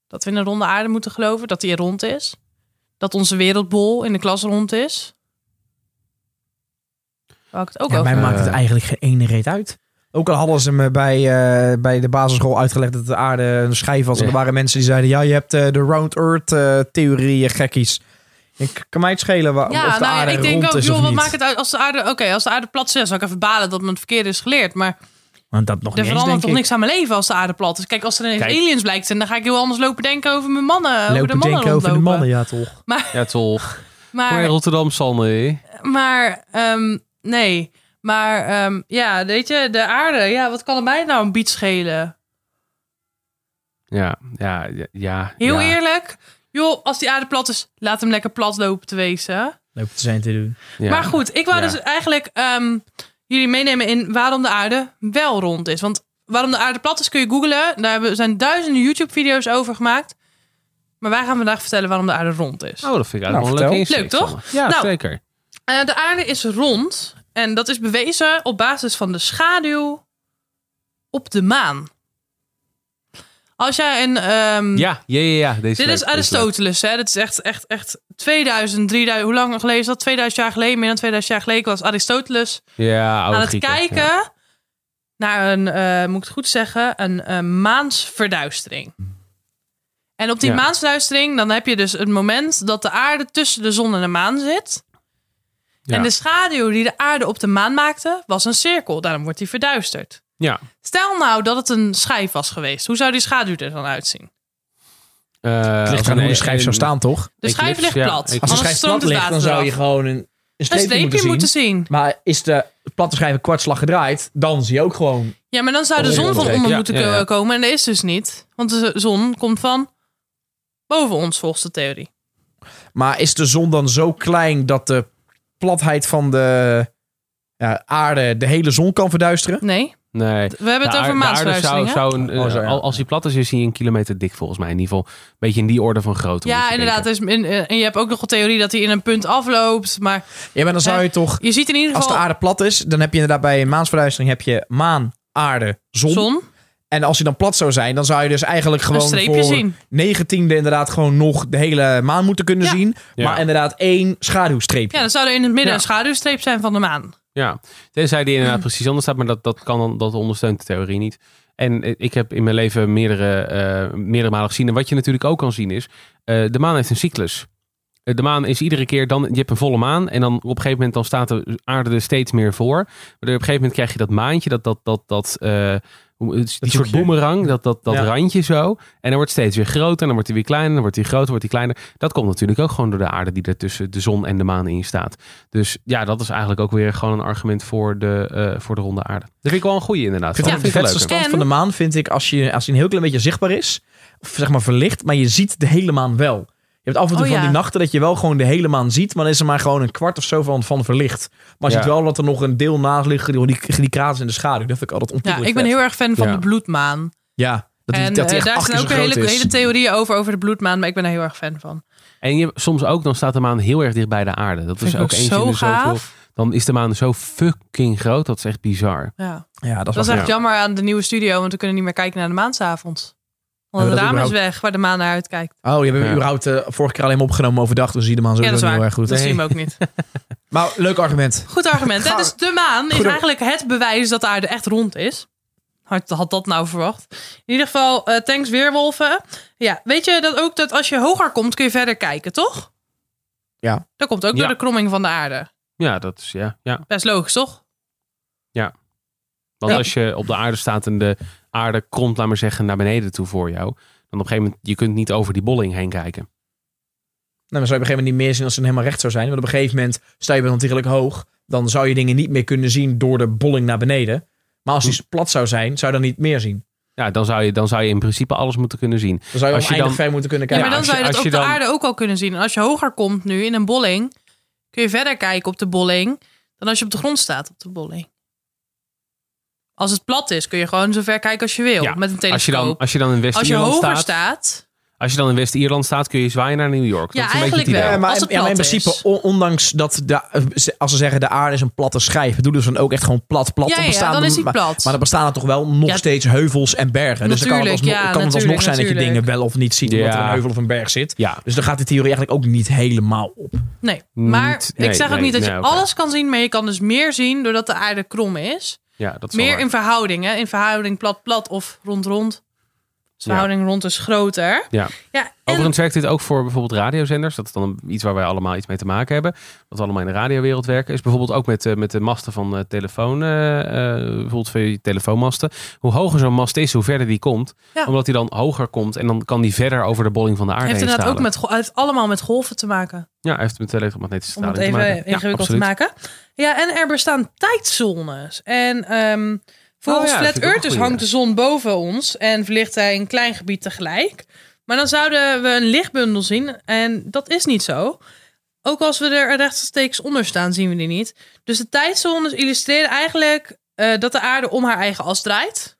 dat we in een ronde aarde moeten geloven, dat die rond is? Dat onze wereldbol in de klas rond is? Ik het ook Ja, over mij maakt het eigenlijk geen ene reet uit. Ook al hadden ze me bij, eh, bij de basisschool uitgelegd dat de aarde een schijf was. En Ja. er waren mensen die zeiden, ja, je hebt eh, de round earth eh, theorie, gekkies. Ik kan mij het schelen wa- Ja, of de nou ja, aarde ik denk rond ook, is joh, of wat niet. maakt het uit als de aarde... Oké, als de aarde plat is, dan zou ik even balen dat me het verkeerde is geleerd. Maar Want dat nog Er niet eens, verandert denk toch ik. niks aan mijn leven als de aarde plat is. Kijk, als er ineens Kijk. aliens blijkt zijn, dan ga ik heel anders lopen denken over mijn mannen. over de Lopen mannen denken over de mannen, ja toch. Ja, toch. Maar Maar, Rotterdam, Sanne. maar ehm, nee. Maar ehm, ja, weet je, de aarde, ja, wat kan er mij nou een biet schelen? Ja, ja, ja. ja Heel ja. eerlijk, joh, als die aarde plat is, laat hem lekker plat lopen te wezen. Lopen te zijn te doen. Ja. Maar goed, ik wou Ja. dus eigenlijk ehm, jullie meenemen in waarom de aarde wel rond is. Want waarom de aarde plat is kun je googlen. Daar hebben- zijn duizenden YouTube-video's over gemaakt. Maar wij gaan vandaag vertellen waarom de aarde rond is. Oh, dat vind ik Nou, eigenlijk wel leuke vertel. insteek, Leuk, toch? Ja, Nou, zeker. Eh, de aarde is rond en dat is bewezen op basis van de schaduw op de maan. Als jij een... ehm, Ja, ja, ja. ja. Deze dit leuk, is. Aristoteles, hè? Dit is echt, echt, echt 2000, 3000... Hoe lang geleden is dat? 2000 jaar geleden, meer dan 2000 jaar geleden was Aristoteles Ja, aan het Grieken, kijken ja. naar een, eh, moet ik het goed zeggen, een maansverduistering. En op die Ja. maansverduistering, dan heb je dus het moment dat de aarde tussen de zon en de maan zit. Ja. En de schaduw die de aarde op de maan maakte, was een cirkel. Daarom wordt die verduisterd. Ja. Stel nou dat het een schijf was geweest. Hoe zou die schaduw er dan uitzien? Eh, Het ligt aan hoe de schijf zou staan, toch? De schijf ligt ja, plat. Als de schijf plat ligt, dan zou je gewoon een, een een streepje, streepje moeten, moeten zien. zien. Maar is de platte schijf een kwartslag gedraaid, dan zie je ook gewoon... Ja, maar dan zou de Oh, zon van onder ja, moeten ja, ja. ko- komen. En dat is dus niet. Want de zon komt van boven ons, volgens de theorie. Maar is de zon dan zo klein dat de platheid van de ja, aarde de hele zon kan verduisteren? Nee, Nee. we hebben het De over zou, zou een, Oh, ja. al- Als hij plat is, is hij een kilometer dik volgens mij. In ieder geval een beetje in die orde van grootte. Ja, inderdaad. Dus in, eh, en je hebt ook nog een theorie dat hij in een punt afloopt. Maar Ja, maar dan zou je toch... je ziet in ieder Als de geval aarde plat is, dan heb je inderdaad bij een maansverduistering heb je maan, aarde, zon. zon. En als hij dan plat zou zijn, dan zou je dus eigenlijk gewoon voor zien. negentiende inderdaad gewoon nog de hele maan moeten kunnen Ja. zien. Ja. Maar inderdaad één schaduwstreepje. Ja, dan zou er in het midden Ja. een schaduwstreep zijn van de maan. Ja, tenzij die inderdaad precies anders staat, maar dat, dat, kan dan, dat ondersteunt de theorie niet. En eh, ik heb in mijn leven meerdere, eh, meerdere malen gezien. En wat je natuurlijk ook kan zien is, eh, de maan heeft een cyclus. De maan is iedere keer dan, je hebt een volle maan en dan op een gegeven moment dan staat de aarde er steeds meer voor. Maar op een gegeven moment krijg je dat maantje, dat, dat, dat, dat, eh, die soort boemerang, dat, dat, dat Ja. randje zo. En dan wordt het steeds weer groter, en dan wordt hij weer kleiner, dan wordt hij groter, wordt hij kleiner. Dat komt natuurlijk ook gewoon door de aarde die er tussen de zon en de maan in staat. Dus ja, dat is eigenlijk ook weer gewoon een argument voor de, eh, voor de ronde aarde. Dat vind ik wel een goede inderdaad. Vind het wel stand van de maan vind ik als je, als hij een heel klein beetje zichtbaar is. Of zeg maar verlicht, maar je ziet de hele maan wel. Je hebt af en toe Oh, van ja. die nachten dat je wel gewoon de hele maan ziet. Maar dan is er maar gewoon een kwart of zo van, van verlicht. Maar je Ja. ziet wel dat er nog een deel naast ligt. Die, die, die kraters in de schaduw. Dat vind ik altijd Ja, ontiegelijk ik ben vet. heel erg fan van Ja. de bloedmaan. Ja, dat die, en dat die eh, echt daar acht zijn ook hele, is. hele theorieën over, over de bloedmaan. Maar ik ben daar heel erg fan van. En je, soms ook, dan staat de maan heel erg dicht bij de aarde. Dat Vind is ook ook eens zo in de zoveel. gaaf. Dan is de maan zo fucking groot. Dat is echt bizar. Ja. Ja, dat is Dat is echt jammer aan de nieuwe studio, want we kunnen niet meer kijken naar de maan s'avonds. Want het we raam is weg waar de maan naar uitkijkt. Oh, je hebt Ja. überhaupt eh, vorige keer alleen opgenomen overdag. Dus zie je de maan Ja, sowieso niet waar. heel erg goed. Dat Nee. zien we ook niet. Maar leuk argument. Goed argument. Ga- Dus de maan is eigenlijk het bewijs dat de aarde echt rond is. Had, had dat nou verwacht? In ieder geval, eh, thanks Weerwolven. Ja, weet je dat ook dat als je hoger komt, kun je verder kijken, toch? Ja. Dat komt ook Ja. door de kromming van de aarde. Ja, dat is ja. ja. Best logisch, toch? Want Ja. als je op de aarde staat en de aarde kromt, laat maar zeggen, naar beneden toe voor jou. Dan op een gegeven moment, je kunt niet over die bolling heen kijken. Nou, dan zou je op een gegeven moment niet meer zien als ze helemaal recht zou zijn. Want op een gegeven moment, stel je bent ontiegelijk hoog, dan zou je dingen niet meer kunnen zien door de bolling naar beneden. Maar als die Hm. plat zou zijn, zou je dan niet meer zien. Ja, dan zou je, dan zou je in principe alles moeten kunnen zien. Dan zou je Als je dan- ver moeten kunnen Ja, kijken. maar dan als zou je dat op je de dan- aarde ook al kunnen zien. En als je hoger komt nu in een bolling, kun je verder kijken op de bolling dan als je op de grond staat op de bolling. Als het plat is, kun je gewoon zo ver kijken als je wil. Ja, met een telescoop. Als je dan, als je dan in Als je West-Ierland hoger staat, staat, als je dan in West-Ierland staat, kun je zwaaien naar New York. Ja, dat is een beetje het eigenlijk idee. wel. Ja, maar, Als het ja, maar in principe, on- ondanks dat de, als ze zeggen de aarde is een platte schijf, bedoelen ze dan ook echt gewoon plat, plat. Ja, Dan ja, bestaan dan is die maar, plat. Maar er bestaan er toch wel nog Ja, steeds heuvels en bergen. Dus dan kan het ja, kan het alsnog natuurlijk, zijn dat je dingen wel of niet ziet, omdat er een heuvel of een berg zit. Ja, Dus dan gaat die theorie eigenlijk ook niet helemaal op. nee. Maar Niet- nee, ik zeg ook nee, niet dat nee, je alles kan zien, maar je kan dus meer zien doordat de aarde krom is. Ja, dat is Meer waar. in verhouding, hè? In verhouding plat-plat of rond-rond. Dus verhouding rond is groter. Ja. Ja, en Overigens werkt dit ook voor bijvoorbeeld radiozenders. Dat is dan iets waar wij allemaal iets mee te maken hebben. Wat we allemaal in de radiowereld werken. Is bijvoorbeeld ook met, eh, met de masten van eh, telefoon. eh, bijvoorbeeld voor je telefoonmasten. Hoe hoger zo'n mast is, hoe verder die komt. Ja. Omdat hij dan hoger komt. En dan kan die verder over de bolling van de aarde heeft heen inderdaad ook met, heeft allemaal met golven te maken. Ja, heeft met elektromagnetische Om het straling even te maken. ingewikkeld te absoluut. maken. Ja, en er bestaan tijdzones. En ehm, volgens Oh ja, Flat Earthers hangt de zon boven ons en verlicht hij een klein gebied tegelijk. Maar dan zouden we een lichtbundel zien en dat is niet zo. Ook als we er rechtstreeks onder staan, zien we die niet. Dus de tijdzones illustreren eigenlijk eh, dat de aarde om haar eigen as draait.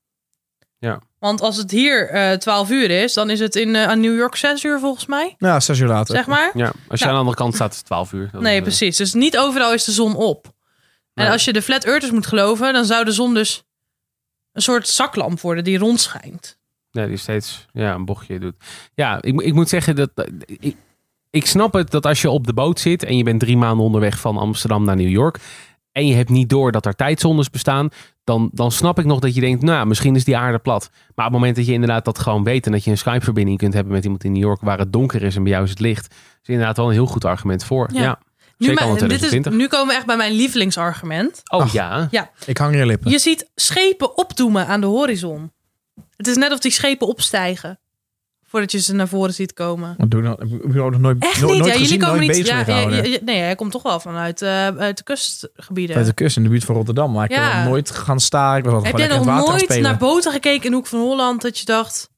Ja. Want als het hier eh 12 uur is, dan is het in eh, aan New York 6 uur volgens mij. Ja, zes uur later. Zeg maar. Ja, als je aan de andere kant staat, is het 12 uur. Nee, eh, precies. Dus niet overal is de zon op. En Nee. als je de flat earthers moet geloven, dan zou de zon dus een soort zaklamp worden die rondschijnt. Nee, die steeds ja, een bochtje doet. Ja, ik, moet- ik moet zeggen dat. Ik, ik snap het dat als je op de boot zit en je bent drie maanden onderweg van Amsterdam naar New York. en je hebt niet door dat er tijdzones bestaan. Dan, dan snap ik nog dat je denkt, nou, misschien is die aarde plat. Maar op het moment dat je inderdaad dat gewoon weet. en dat je een Skype-verbinding kunt hebben met iemand in New York. waar het donker is en bij jou is het licht. is inderdaad wel een heel goed argument voor. Ja. Ja. Nu, Zeker al in maar- dit is, 2020. nu komen we echt bij mijn lievelingsargument. Oh Ach. ja. Ik hang je lippen. Je ziet schepen opdoemen aan de horizon. Het is net of die schepen opstijgen. Voordat je ze naar voren ziet komen. Wat doe je nou? Heb ik nog nooit, Echt niet? nooit Ja, jullie komen nooit niet. Ja, ja, ja, nee, hij komt toch wel vanuit eh, uit de kustgebieden. Uit de kust in de buurt van Rotterdam. Maar ik Ja. heb nog nooit gaan staan. Ik was Heb jij nog nooit naar boten gekeken in de hoek van Holland dat je dacht...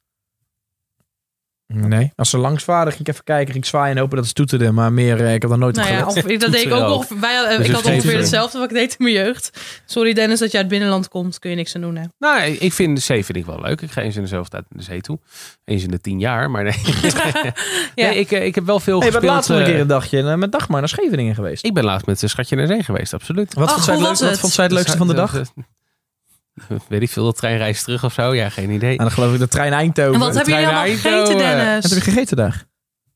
Nee. Als ze langs waren, ging ik even kijken. Ging ik zwaaien en hopen dat ze toeterden. Maar meer, eh, ik heb daar nooit op Nou ja, dat deed ik ook ongeveer. Wij, hadden- Dus ik had ongeveer hetzelfde wat ik deed in mijn jeugd. Sorry Dennis dat je uit het binnenland komt. Kun je niks aan doen, hè? Nou, ik vind de zee vind ik wel leuk. Ik ga eens in dezelfde tijd naar de zee toe. Eens in de tien jaar, maar nee. Ja. nee ik, eh, ik heb wel veel Hey, wat gespeeld. laatst nog een eh, keer een dagje eh, met Dagmar naar Scheveningen geweest. Ik ben laatst met een schatje naar zee geweest, absoluut. Wat Ach, vond zij het hoe leukste, was wat het? vond zij het leukste van de dag? weet ik veel, de treinreis terug of zo. Ja, geen idee. En dan geloof ik de trein Eindhoven. En wat hebben jullie allemaal gegeten. Dennis? Wat heb je gegeten daar?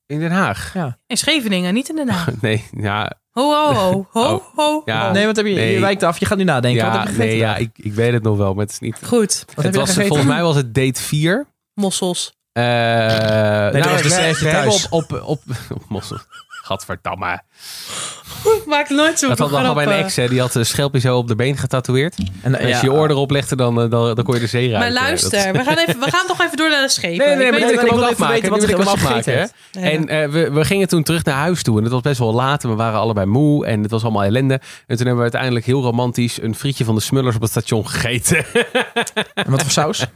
In Den Haag. In Scheveningen, niet in Den Haag. Nee, ja, Ho, ho, ho. Ho, Oh. ho, Ja. Nee, wat heb je? Nee. Je wijkt af. Je gaat nu nadenken. wat ja, heb je gegeten nee, ja ik, ik weet het nog wel, maar het is niet... Goed. Wat heb het je was, gegeten? volgens mij was het date 4. Mossels. Eh nou, dat was de we, sterfje we hebben thuis. op, op, op, op Mossel. Gadverdamme. Ik maak nooit zo'n Dat had nog mijn ex, hè, die had een schelpje zo op de been getatoeëerd. En, als je je oor erop legde, dan, eh, dan, dan kon je de zee ruiken. Maar luister, we gaan, even, we gaan toch even door naar de schepen. Nee, nee, Ik maar wil ik hem wil ook even afmaken. weten wat ik hem afmaken. En eh, we, we gingen toen terug naar huis toe. En het was best wel laat. En we waren allebei moe. En het was allemaal ellende. En toen hebben we uiteindelijk heel romantisch een frietje van de Smullers op het station gegeten. En wat voor saus?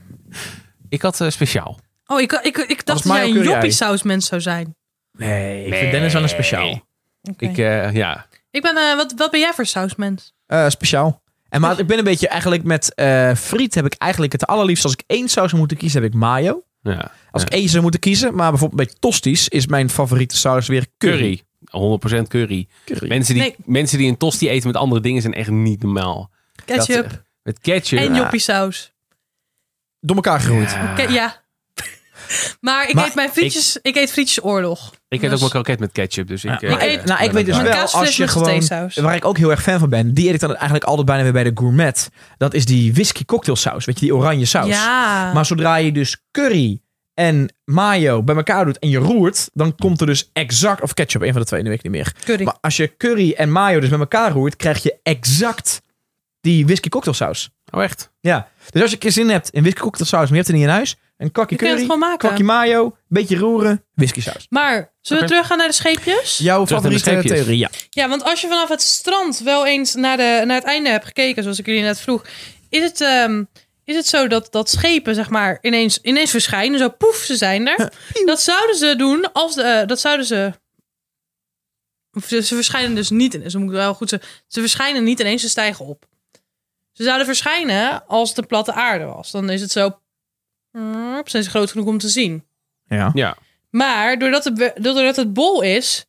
ik had eh, speciaal. Oh, ik, ik, ik dacht dat jij een joppie sausmens zou zijn. Nee, ik vind Dennis wel een speciaal. Oké. Ik, eh, ja. Ik ben, eh, wat, wat ben jij voor sausmens? Eh, speciaal. En maar ik ben een beetje eigenlijk met eh, friet heb ik eigenlijk het allerliefst. Als ik één saus zou moeten kiezen, heb ik mayo. ja. Als Ja. ik één zou moeten kiezen, maar bijvoorbeeld bij tosties is mijn favoriete saus weer curry. Curry. 100% curry. Curry. Mensen die, Nee. mensen die een tosti eten met andere dingen zijn echt niet normaal. Ketchup Dat, met ketchup. en joppie saus. Door elkaar. Ja. Ke- ja. Maar ik Maar eet mijn frietjes, ik, eet frietjes oorlog. Ik eet ook Dus- mijn kroket met ketchup. Dus ik, Ja, eh, maar ik eet- nou, ik weet dus Mijn wel, kaasvlees als je met gewoon... Waar ik ook heel erg fan van ben, die eet ik dan eigenlijk altijd bijna weer bij de gourmet. Dat is die whisky cocktailsaus. Weet je, die oranje saus. Ja. Maar zodra je dus curry en mayo bij elkaar doet en je roert, dan komt er dus exact, of ketchup, een van de twee, nu weet ik niet meer. curry. Maar als je curry en mayo dus met elkaar roert, krijg je exact die whisky cocktailsaus. Oh, echt? Ja. Dus als je een keer zin hebt in whisky cocktailsaus, maar je hebt het niet in huis, een Je kunt het curry, gewoon maken. kwakje mayo, beetje roeren, whisky saus. Maar zullen we Oké. teruggaan naar de scheepjes? Jouw Terug naar de favoriete scheepjes. theorie, ja. Ja, want als je vanaf het strand wel eens naar, de, naar het einde hebt gekeken, zoals ik jullie net vroeg, is het, ehm, is het zo dat, dat schepen zeg maar ineens, ineens verschijnen, zo poef, ze zijn er. dat zouden ze doen als de, eh, dat zouden ze. of Ze, ze verschijnen dus niet ineens. Ze moeten wel goed zeggen. Ze verschijnen niet ineens, ze stijgen op. Ze zouden verschijnen als het een platte aarde was. Dan is het zo. Mm, Zijn ze groot genoeg om te zien. Ja. Ja. Maar doordat het, doordat het bol is,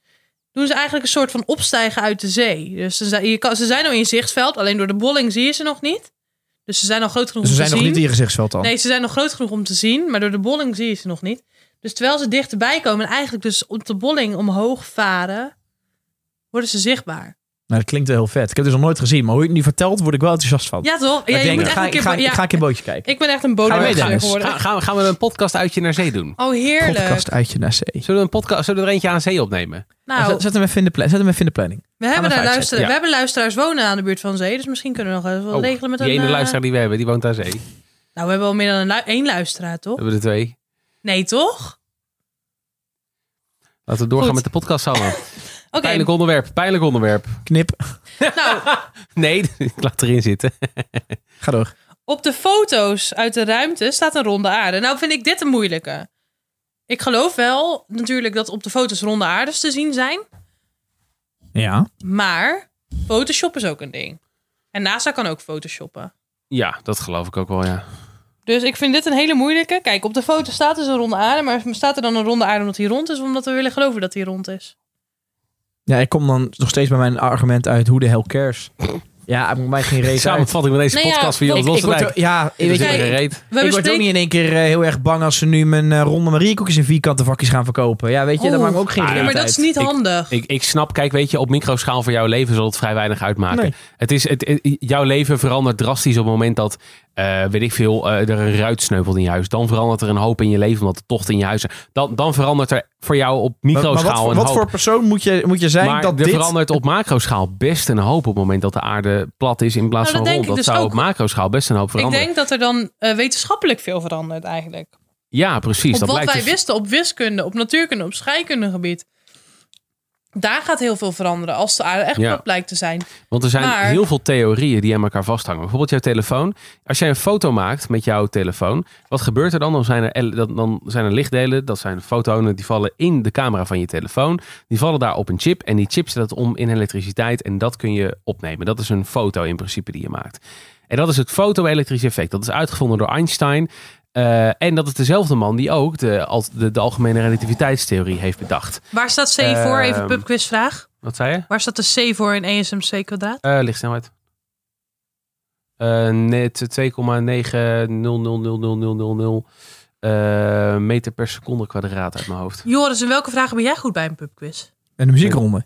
doen ze eigenlijk een soort van opstijgen uit de zee. Dus ze zijn, je kan, ze zijn al in je zichtveld, alleen door de bolling zie je ze nog niet. Dus ze zijn al groot genoeg Dus ze om zijn te nog zien. niet in je gezichtsveld dan. Nee, ze zijn nog groot genoeg om te zien, maar door de bolling zie je ze nog niet. Dus terwijl ze dichterbij komen en eigenlijk dus op de bolling omhoog varen, worden ze zichtbaar. Nou, dat klinkt wel heel vet. Ik heb het dus nog nooit gezien, maar hoe je het nu vertelt, word ik wel enthousiast van. Ja, toch? Ja, ik je denk, moet ik echt ga, een keer... ik ga, ja, ga een bootje kijken. ik ben echt een we Dennis? geworden. Ga- gaan, we, gaan we een podcast uitje naar zee doen? Oh, heerlijk. Podcast uitje naar zee. Zullen we, een podcast, zullen we er eentje aan zee opnemen? Nou, Zet, zet hem even in de, pla- zet hem even in de planning. we hebben, we daar luister, ja. we hebben luisteraars wonen aan de buurt van zee, dus misschien kunnen we nog even wat Oh, regelen met die een... ene eh, luisteraar die we hebben, die woont aan zee. We Nou, we hebben al meer dan een lu- één luisteraar, toch? hebben er twee. Nee, toch? Laten we doorgaan Goed. met de podcast samen. Pijnlijk onderwerp, pijnlijk onderwerp. Knip. nou, Nee, ik laat erin zitten. Ga door. op de foto's uit de ruimte staat een ronde aarde. Nou vind ik dit een moeilijke. Ik geloof wel natuurlijk dat op de foto's ronde aardes te zien zijn. Ja. Maar Photoshop is ook een ding. En NASA kan ook photoshoppen. Ja, dat geloof ik ook wel, ja. Dus ik vind dit een hele moeilijke. Kijk, op de foto staat dus een ronde aarde. Maar staat er dan een ronde aarde omdat hij rond is? Of omdat we willen geloven dat hij rond is? Ja, ik kom dan nog steeds bij mijn argument uit. Hoe de hell cares? Ja, het moet mij geen uit. Samenvatting van deze Nee, ja, podcast ik- Ik word, Losterwijk. ja, Ik weet je. We ik word ook niet in één keer eh, heel erg bang als ze nu mijn eh, ronde Mariekoekjes in vierkante vakjes gaan verkopen. Ja, weet je, dat maakt me ook geen Ah, reet Ja, maar dat is niet Ik- handig. Ik, ik snap, kijk, weet je, op microschaal voor jouw leven zal het vrij weinig uitmaken. Nee. Het is, het, het- jouw leven verandert drastisch op het moment dat, eh, weet ik veel, eh, er een ruit sneuvelt in je huis. Dan verandert er een hoop in je leven, omdat er tocht in je huis zijn. Dan, dan verandert er voor jou op Maar, maar microschaal wat, voor, een wat hoop. voor persoon moet je, moet je zijn maar dat er dit... verandert op macroschaal best een hoop op het moment dat de aarde plat is in plaats Nou, van rond. ik Dat dus zou ook. op macroschaal best een hoop Ik veranderen. denk dat er dan eh, wetenschappelijk veel verandert eigenlijk. Ja, precies. op dat wat lijkt wij dus- wisten op wiskunde, op natuurkunde, op scheikundegebied. Daar gaat heel veel veranderen als de aarde echt Ja. plat blijkt te zijn. Want er zijn Maar- heel veel theorieën die aan elkaar vasthangen. Bijvoorbeeld jouw telefoon. Als jij een foto maakt met jouw telefoon, wat gebeurt er dan? Dan zijn er, dan- zijn er lichtdelen, dat zijn fotonen, die vallen in de camera van je telefoon. Die vallen daar op een chip en die chip zet dat om in elektriciteit en dat kun je opnemen. Dat is een foto in principe die je maakt. En dat is het foto-elektrische effect. Dat is uitgevonden door Einstein. Eh, en dat is dezelfde man die ook de, al- de, de algemene relativiteitstheorie heeft bedacht. Waar staat C voor? Even Ehm, pubquizvraag. Wat zei je? Waar staat de C voor in ESMC kwadraat? Eh lichtsnelheid. eh, net 2,9000000 eh meter per seconde kwadraat uit mijn hoofd. Joris, in welke vragen ben jij goed bij een pubquiz? En de muziekronde.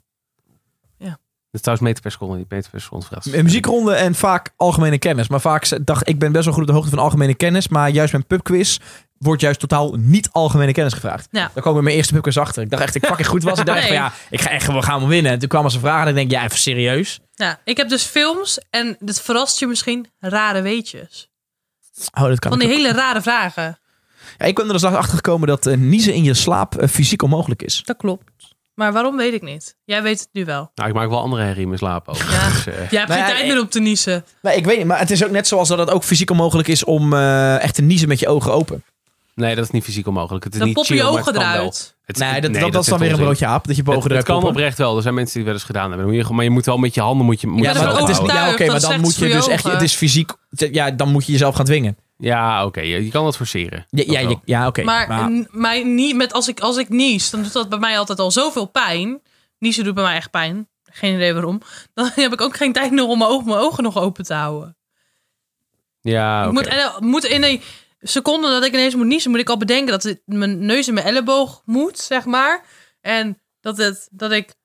Dat is trouwens meter per seconde, niet meter per seconde. vraag. Een muziekronde en vaak algemene kennis. Maar vaak dacht ik ben best wel goed op de hoogte van algemene kennis. Maar juist bij een pubquiz wordt juist totaal niet algemene kennis gevraagd. Ja. Daar kwam ik bij mijn eerste pubquiz achter. Ik dacht echt dat ik fucking goed was. Ik dacht van ja, ik ga echt gewoon gaan wel winnen. En toen kwamen ze vragen en ik denk ja, even serieus. Nou, ik heb dus films en dit verrast je misschien, rare weetjes. Oh, dat kan Van die ook. hele rare vragen. Ja, ik ben er dus achter gekomen dat eh, niezen in je slaap eh, fysiek onmogelijk is. Dat klopt. Maar waarom weet ik niet. Jij weet het nu wel. Nou, ik maak wel andere herrie in mijn slaap ook. Ja. Dus, eh, Jij hebt geen tijd meer om te niezen. Nee, ik weet niet. Maar het is ook net zoals dat het ook fysiek onmogelijk is om eh, echt te niezen met je ogen open. Nee, dat is niet fysiek onmogelijk. Het is Dan niet poppen je chill, ogen eruit. Het- Nee, dat, nee, dat, dat is dan weer een broodje aap. Dat je Het, bogen het eruit kan poppen. oprecht wel. Er zijn mensen die het wel eens gedaan hebben. Moet je, maar je moet wel met je handen moet je, moet Ja, je dat maar is het ja, oké, maar dat dan moet je dus echt, het ogen. is fysiek, ja, dan moet je jezelf gaan dwingen. Ja, oké. Je, je kan het forceren. Ja, Dat ja, ja oké. Maar, maar- mij niet met als ik, als ik nies, dan doet dat bij mij altijd al zoveel pijn. Niezen doet bij mij echt pijn. Geen idee waarom. Dan heb ik ook geen tijd nog om mijn ogen, mijn ogen nog open te houden. Ja, Ik oké. moet, en, moet in een seconde dat ik ineens moet niezen, moet ik al bedenken dat het mijn neus en mijn elleboog moet, zeg maar. En dat, het, dat ik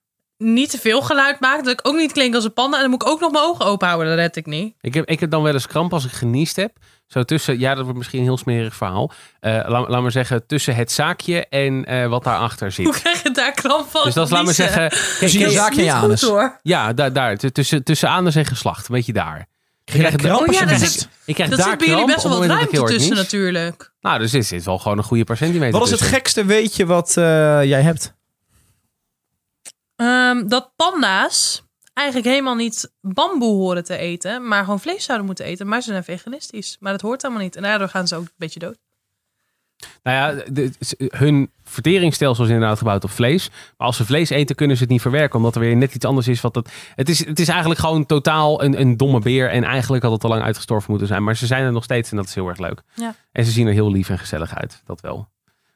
niet te veel geluid maak. Dat ik ook niet klink als een panda. En dan moet ik ook nog mijn ogen open houden. Dat red ik niet. Ik heb, ik heb dan wel eens kramp als ik geniest heb. Zo tussen, ja, dat wordt misschien een heel smerig verhaal. Eh, laat, laat maar zeggen, tussen het zaakje en eh, wat daarachter zit. Hoe krijg je daar kramp van? Dus dat is, laat maar zeggen, Tussen je zaakje en je anus. ja, daar, daar tussen, tussen anus en geslacht, een beetje daar. Krijg je daar kramp Oh ja, dat is- Ik krijg daar zit bij jullie best wel wat het ik ruimte tussen natuurlijk. Nou, dus dit zit wel gewoon een goede paar centimeter Wat is het gekste weetje wat eh, jij hebt? Ehm, dat panda's eigenlijk helemaal niet bamboe horen te eten, maar gewoon vlees zouden moeten eten. Maar ze zijn veganistisch. Maar dat hoort helemaal niet. En daardoor gaan ze ook een beetje dood. Nou ja, de- hun verteringsstelsel is inderdaad gebouwd op vlees. Maar als ze vlees eten, kunnen ze het niet verwerken. Omdat er weer net iets anders is. Wat het, het, is het is eigenlijk gewoon totaal een, een domme beer. En eigenlijk had het al lang uitgestorven moeten zijn. Maar ze zijn er nog steeds en dat is heel erg leuk. Ja. En ze zien er heel lief en gezellig uit. Dat wel.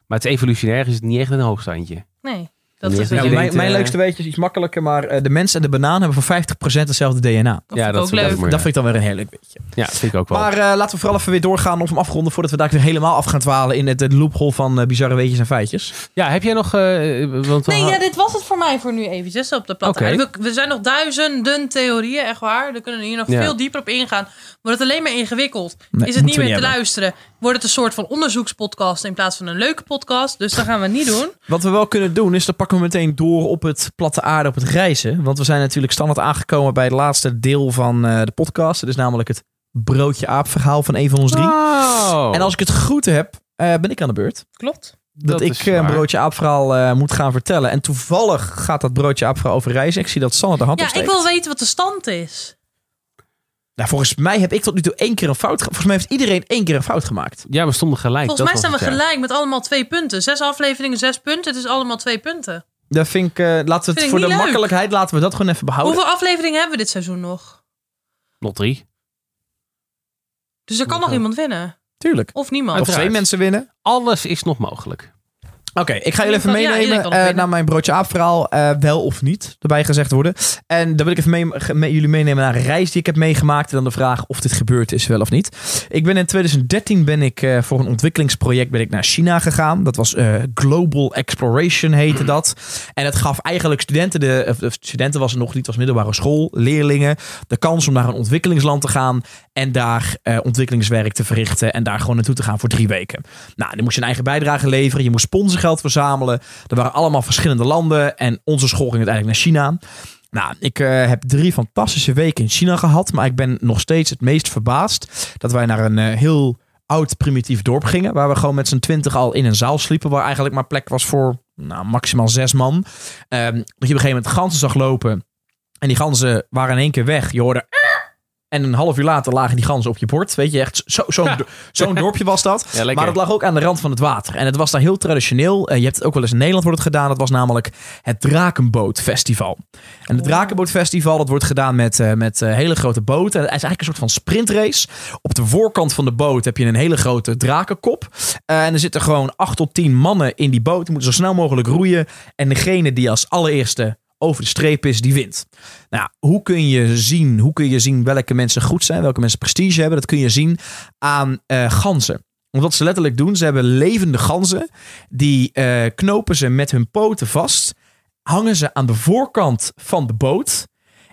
Maar het is evolutionair is het niet echt een hoogstandje. Nee, dat is mijn, eh, leukste weetje is iets makkelijker, maar eh, de mens en de banaan hebben voor 50% hetzelfde DNA. Dat ja, vind ik dat ook is leuk. Dat vind ik dan weer een heel leuk weetje. Ja, dat vind ik ook wel. Maar eh, laten we vooral even weer doorgaan of hem afronden voordat we daar weer helemaal af gaan dwalen in het, het loophole van bizarre weetjes en feitjes. ja, heb jij nog... eh, want Nee, ja, dit was het voor mij voor nu eventjes op de platte. We, we zijn nog duizenden theorieën, echt waar. We kunnen hier nog Ja. veel dieper op ingaan. Wordt het alleen maar ingewikkeld? Nee, is het niet meer te luisteren? Wordt het een soort van onderzoekspodcast in plaats van een leuke podcast? Dus dat gaan we niet doen. Wat we wel kunnen doen is, dan pakken we meteen door op het platte aarde, op het reizen. Want we zijn natuurlijk standaard aangekomen bij het laatste deel van eh, de podcast. Het is namelijk het broodje aap verhaal van een van ons drie. Oh. En als ik het goed heb, eh, ben ik aan de beurt. Klopt. Dat, Dat ik eh, een broodje aap verhaal eh, moet gaan vertellen. En toevallig gaat dat broodje aap verhaal over reizen. Ik zie dat Sanne de hand Ja, ik wil weten wat de stand is. Nou, volgens mij heb ik tot nu toe één keer een fout gemaakt. Volgens mij heeft iedereen één keer een fout gemaakt. Ja, we stonden gelijk. Volgens mij staan we gelijk met allemaal twee punten. Zes afleveringen, zes punten. Het is allemaal twee punten. Dat vind ik, eh, laten we het voor de leuk. makkelijkheid, laten we dat gewoon even behouden. Hoeveel afleveringen hebben we dit seizoen nog? Nog drie. Dus er kan nog iemand winnen. Tuurlijk. Of niemand. Of twee mensen winnen. Alles is nog mogelijk. Oké, ik ga jullie even meenemen eh, winnen. naar mijn broodje aap verhaal. eh, wel of niet, erbij gezegd worden. En dan wil ik even mee, jullie meenemen naar een reis die ik heb meegemaakt. En dan de vraag of dit gebeurd is, wel of niet. Ik ben in 2013 ben ik eh, voor een ontwikkelingsproject ben ik naar China gegaan. Dat was Global Exploration heette dat. En het gaf eigenlijk studenten, de, of, studenten was het nog niet, was middelbare school, leerlingen, de kans om naar een ontwikkelingsland te gaan. En daar ontwikkelingswerk te verrichten. En daar gewoon naartoe te gaan voor drie weken. Nou, dan moest je een eigen bijdrage leveren. Je moest verzamelen. Er waren allemaal verschillende landen. En onze school ging uiteindelijk naar China. Nou, ik eh, heb drie fantastische weken in China gehad. Maar ik ben nog steeds het meest verbaasd dat wij naar een eh, heel oud primitief dorp gingen. Waar we gewoon met z'n twintig al in een zaal sliepen. Waar eigenlijk maar plek was voor nou, maximaal zes man. Ehm, dat je op een gegeven moment ganzen zag lopen. En die ganzen waren in één keer weg. Je hoorde... En een half uur later lagen die ganzen op je bord. Weet je, echt zo- zo'n Ja. zo'n dorpje was dat. Ja. Maar het lag ook aan de rand van het water. En het was daar heel traditioneel. Eh, je hebt het ook wel eens in Nederland wordt het gedaan. Dat was namelijk het Drakenbootfestival. En het Drakenbootfestival dat wordt gedaan met, eh, met eh, hele grote boten. Het is eigenlijk een soort van sprintrace. Op de voorkant van de boot heb je een hele grote drakenkop. En er zitten gewoon acht tot tien mannen in die boot. Die moeten zo snel mogelijk roeien. En degene die als allereerste over de streep is, die wint. Nou, hoe kun je zien, hoe kun je zien welke mensen goed zijn, welke mensen prestige hebben? Dat kun je zien aan eh, ganzen. Want wat ze letterlijk doen, ze hebben levende ganzen. Die eh, knopen ze met hun poten vast. Hangen ze aan de voorkant van de boot.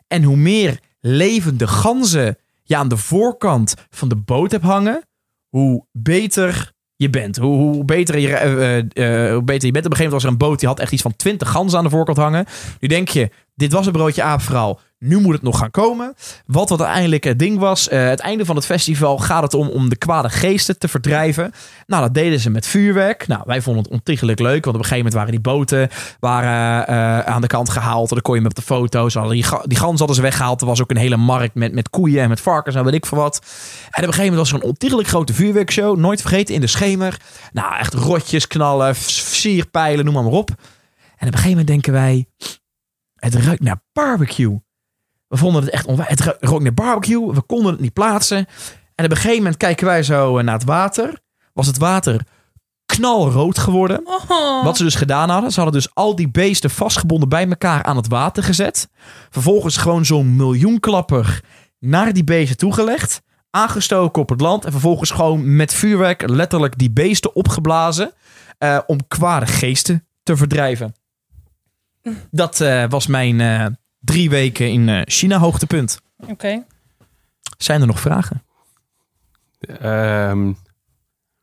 En hoe meer levende ganzen je aan de voorkant van de boot hebt hangen, hoe beter je bent. Hoe, beter je, eh, eh, eh, hoe beter je bent. Op een gegeven moment was er een boot die had echt iets van 20 ganzen aan de voorkant hangen. Nu denk je, dit was een broodje aapverhaal. Nu moet het nog gaan komen. Wat wat uiteindelijk het ding was. eh, het einde van het festival gaat het om om de kwade geesten te verdrijven. Nou, dat deden ze met vuurwerk. Nou, wij vonden het ontiegelijk leuk. Want op een gegeven moment waren die boten waren, eh, aan de kant gehaald. En dan kon je met op de foto's. Hadden die, die hadden ze weggehaald. Er was ook een hele markt met, met koeien en met varkens en weet ik veel wat. En op een gegeven moment was er een ontiegelijk grote vuurwerkshow. Nooit vergeten in de schemer. Nou, echt rotjes knallen, sierpijlen, noem maar, maar op. En op een gegeven moment denken wij... Het ruikt naar barbecue. We vonden het echt onwijs. Het rook naar barbecue. We konden het niet plaatsen. En op een gegeven moment kijken wij zo naar het water. Was het water knalrood geworden. Oh. Wat ze dus gedaan hadden, ze hadden dus al die beesten vastgebonden bij elkaar aan het water gezet. Vervolgens gewoon zo'n miljoenklapper naar die beesten toegelegd. Aangestoken op het land. En vervolgens gewoon met vuurwerk letterlijk die beesten opgeblazen. eh, om kwade geesten te verdrijven. Dat eh, was mijn eh, drie weken in eh, China hoogtepunt. Oké. Zijn er nog vragen? Ehm,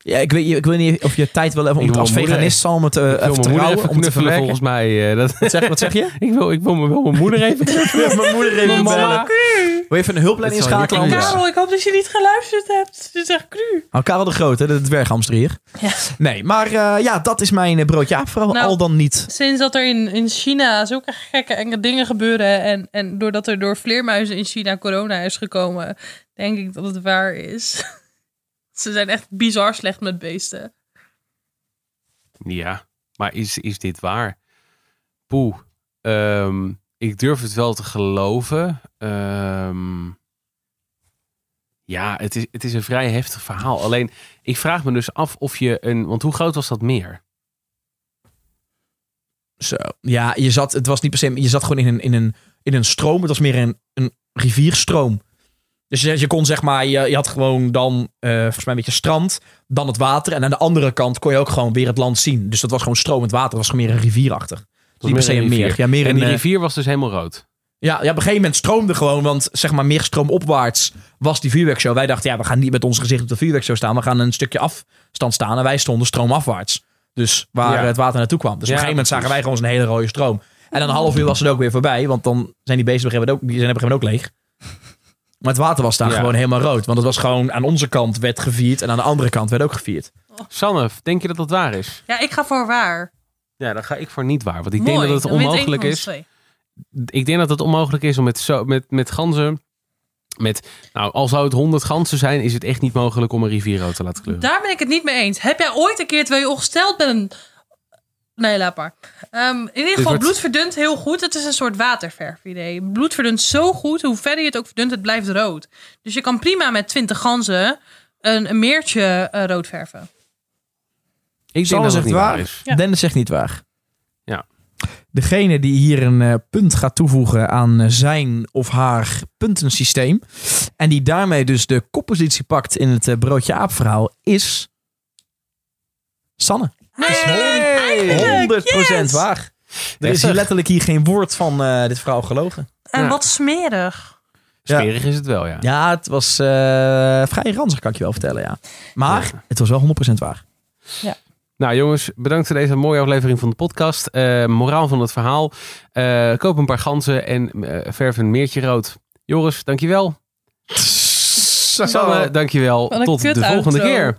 Ja, ik weet, ik weet niet of je tijd wil hebben om Ik het wil als mijn moeder- veganist even te moeder rouwen, even om te verwerken. volgens mij. eh, dat, Wat zeg, wat zeg je? ik, wil, ik, wil, mijn- moeder even knuffelen. mijn moeder even Mama. Wil je even een hulplijn inschakelen? Ja. Karel, ik hoop dat je niet geluisterd hebt. Dit is echt cru. Oh, Karel de Grote, de dwerghamster hier. Ja. Nee, maar eh, ja, dat is mijn eh, broodje aap. Vooral Nou. al dan niet. Sinds dat er in, in China zulke gekke enge dingen gebeuren... En, en doordat er door vleermuizen in China corona is gekomen... denk ik dat het waar is. Ze zijn echt bizar slecht met beesten. Ja, maar is, is dit waar? Poeh. Ehm, ik durf het wel te geloven. Ehm, ja, het is, het is een vrij heftig verhaal. Alleen, ik vraag me dus af of je een... Want hoe groot was dat meer? Zo. Ja, je zat, het was niet per se, je zat gewoon in een, in een, in een stroom. Het was meer een, een rivierstroom. Dus je, kon zeg maar, je, had gewoon dan eh, volgens mij een beetje strand, dan het water. En aan de andere kant kon je ook gewoon weer het land zien. Dus dat was gewoon stromend water. Dat was gewoon meer een rivierachtig. Het Niet per se een meer. Ja, meer en een, die eh, rivier was dus helemaal rood. Ja, ja, op een gegeven moment stroomde gewoon, want zeg maar meer stroomopwaarts was die vuurwerkshow. Wij dachten, ja, we gaan niet met ons gezicht op de vuurwerkshow staan. We gaan een stukje afstand staan en wij stonden stroomafwaarts. Dus waar Ja. het water naartoe kwam. Dus op een gegeven moment zagen wij gewoon zo'n hele rode stroom. En dan een half uur was het ook weer voorbij, want dan zijn die beesten op een gegeven moment ook, die zijn op een gegeven moment ook leeg. Maar het water was daar Ja. gewoon helemaal rood. Want het was gewoon aan onze kant werd gevierd en aan de andere kant werd ook gevierd. Sanne, denk je dat dat waar is? Ja, ik ga voor waar. Ja, dan ga ik voor niet waar. Want ik Mooi, denk dat het onmogelijk is. Ik denk dat het onmogelijk is om met, zo, met, met ganzen... Met, nou, al zou het 100 ganzen zijn, is het echt niet mogelijk om een rivier rood te laten kleuren. Daar ben ik het niet mee eens. Heb jij ooit een keer, terwijl je ongesteld bent... Nee, laat maar. Ehm, in ieder geval, wordt- bloed verdunt heel goed. Het is een soort waterverf idee. Bloed verdunt zo goed. Hoe verder je het ook verdunt, het blijft rood. Dus je kan prima met 20 ganzen een, een meertje eh, rood verven. Ik denk Sanne dat het zegt niet waar. waar is. Ja. Dennis zegt niet waar. Ja. Degene die hier een eh, punt gaat toevoegen aan eh, zijn of haar puntensysteem. En die daarmee dus de koppositie pakt in het eh, broodje aap verhaal is Sanne. Het is hon- 100% waar. Er is hier letterlijk hier geen woord van eh, dit verhaal gelogen. En Ja. wat smerig. Smerig is het wel, ja. Ja, het was eh, vrij ranzig kan ik je wel vertellen, ja. Maar Ja. het was wel 100% waar. Nou jongens, bedankt voor deze mooie aflevering van de podcast. Eh, moraal van het verhaal. Eh, koop een paar ganzen en eh, verf een meertje rood. Joris, dankjewel. Sanne, dankjewel. Tot de volgende keer.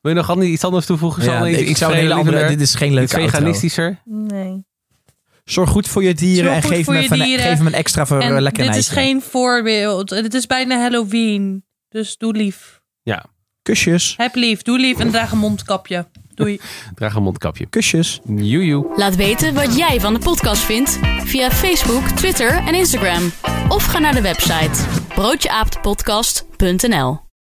Wil je nog an- iets anders toevoegen? Ja, Sanne? ik, Iets zou een hele andere, dit is geen leuke veganistischer? Nee. Zorg goed voor je dieren en geef voor me, je even een- dieren. geef me een extra voor dit is geen voorbeeld. Dit is bijna Halloween. Dus doe lief. Kusjes, Heb lief. Doe lief en draag een mondkapje. Doei. Draag een mondkapje. kusjes. Joejoe. Laat weten wat jij van de podcast vindt via Facebook, Twitter en Instagram. Of ga naar de website broodjeaaptepodcast.nl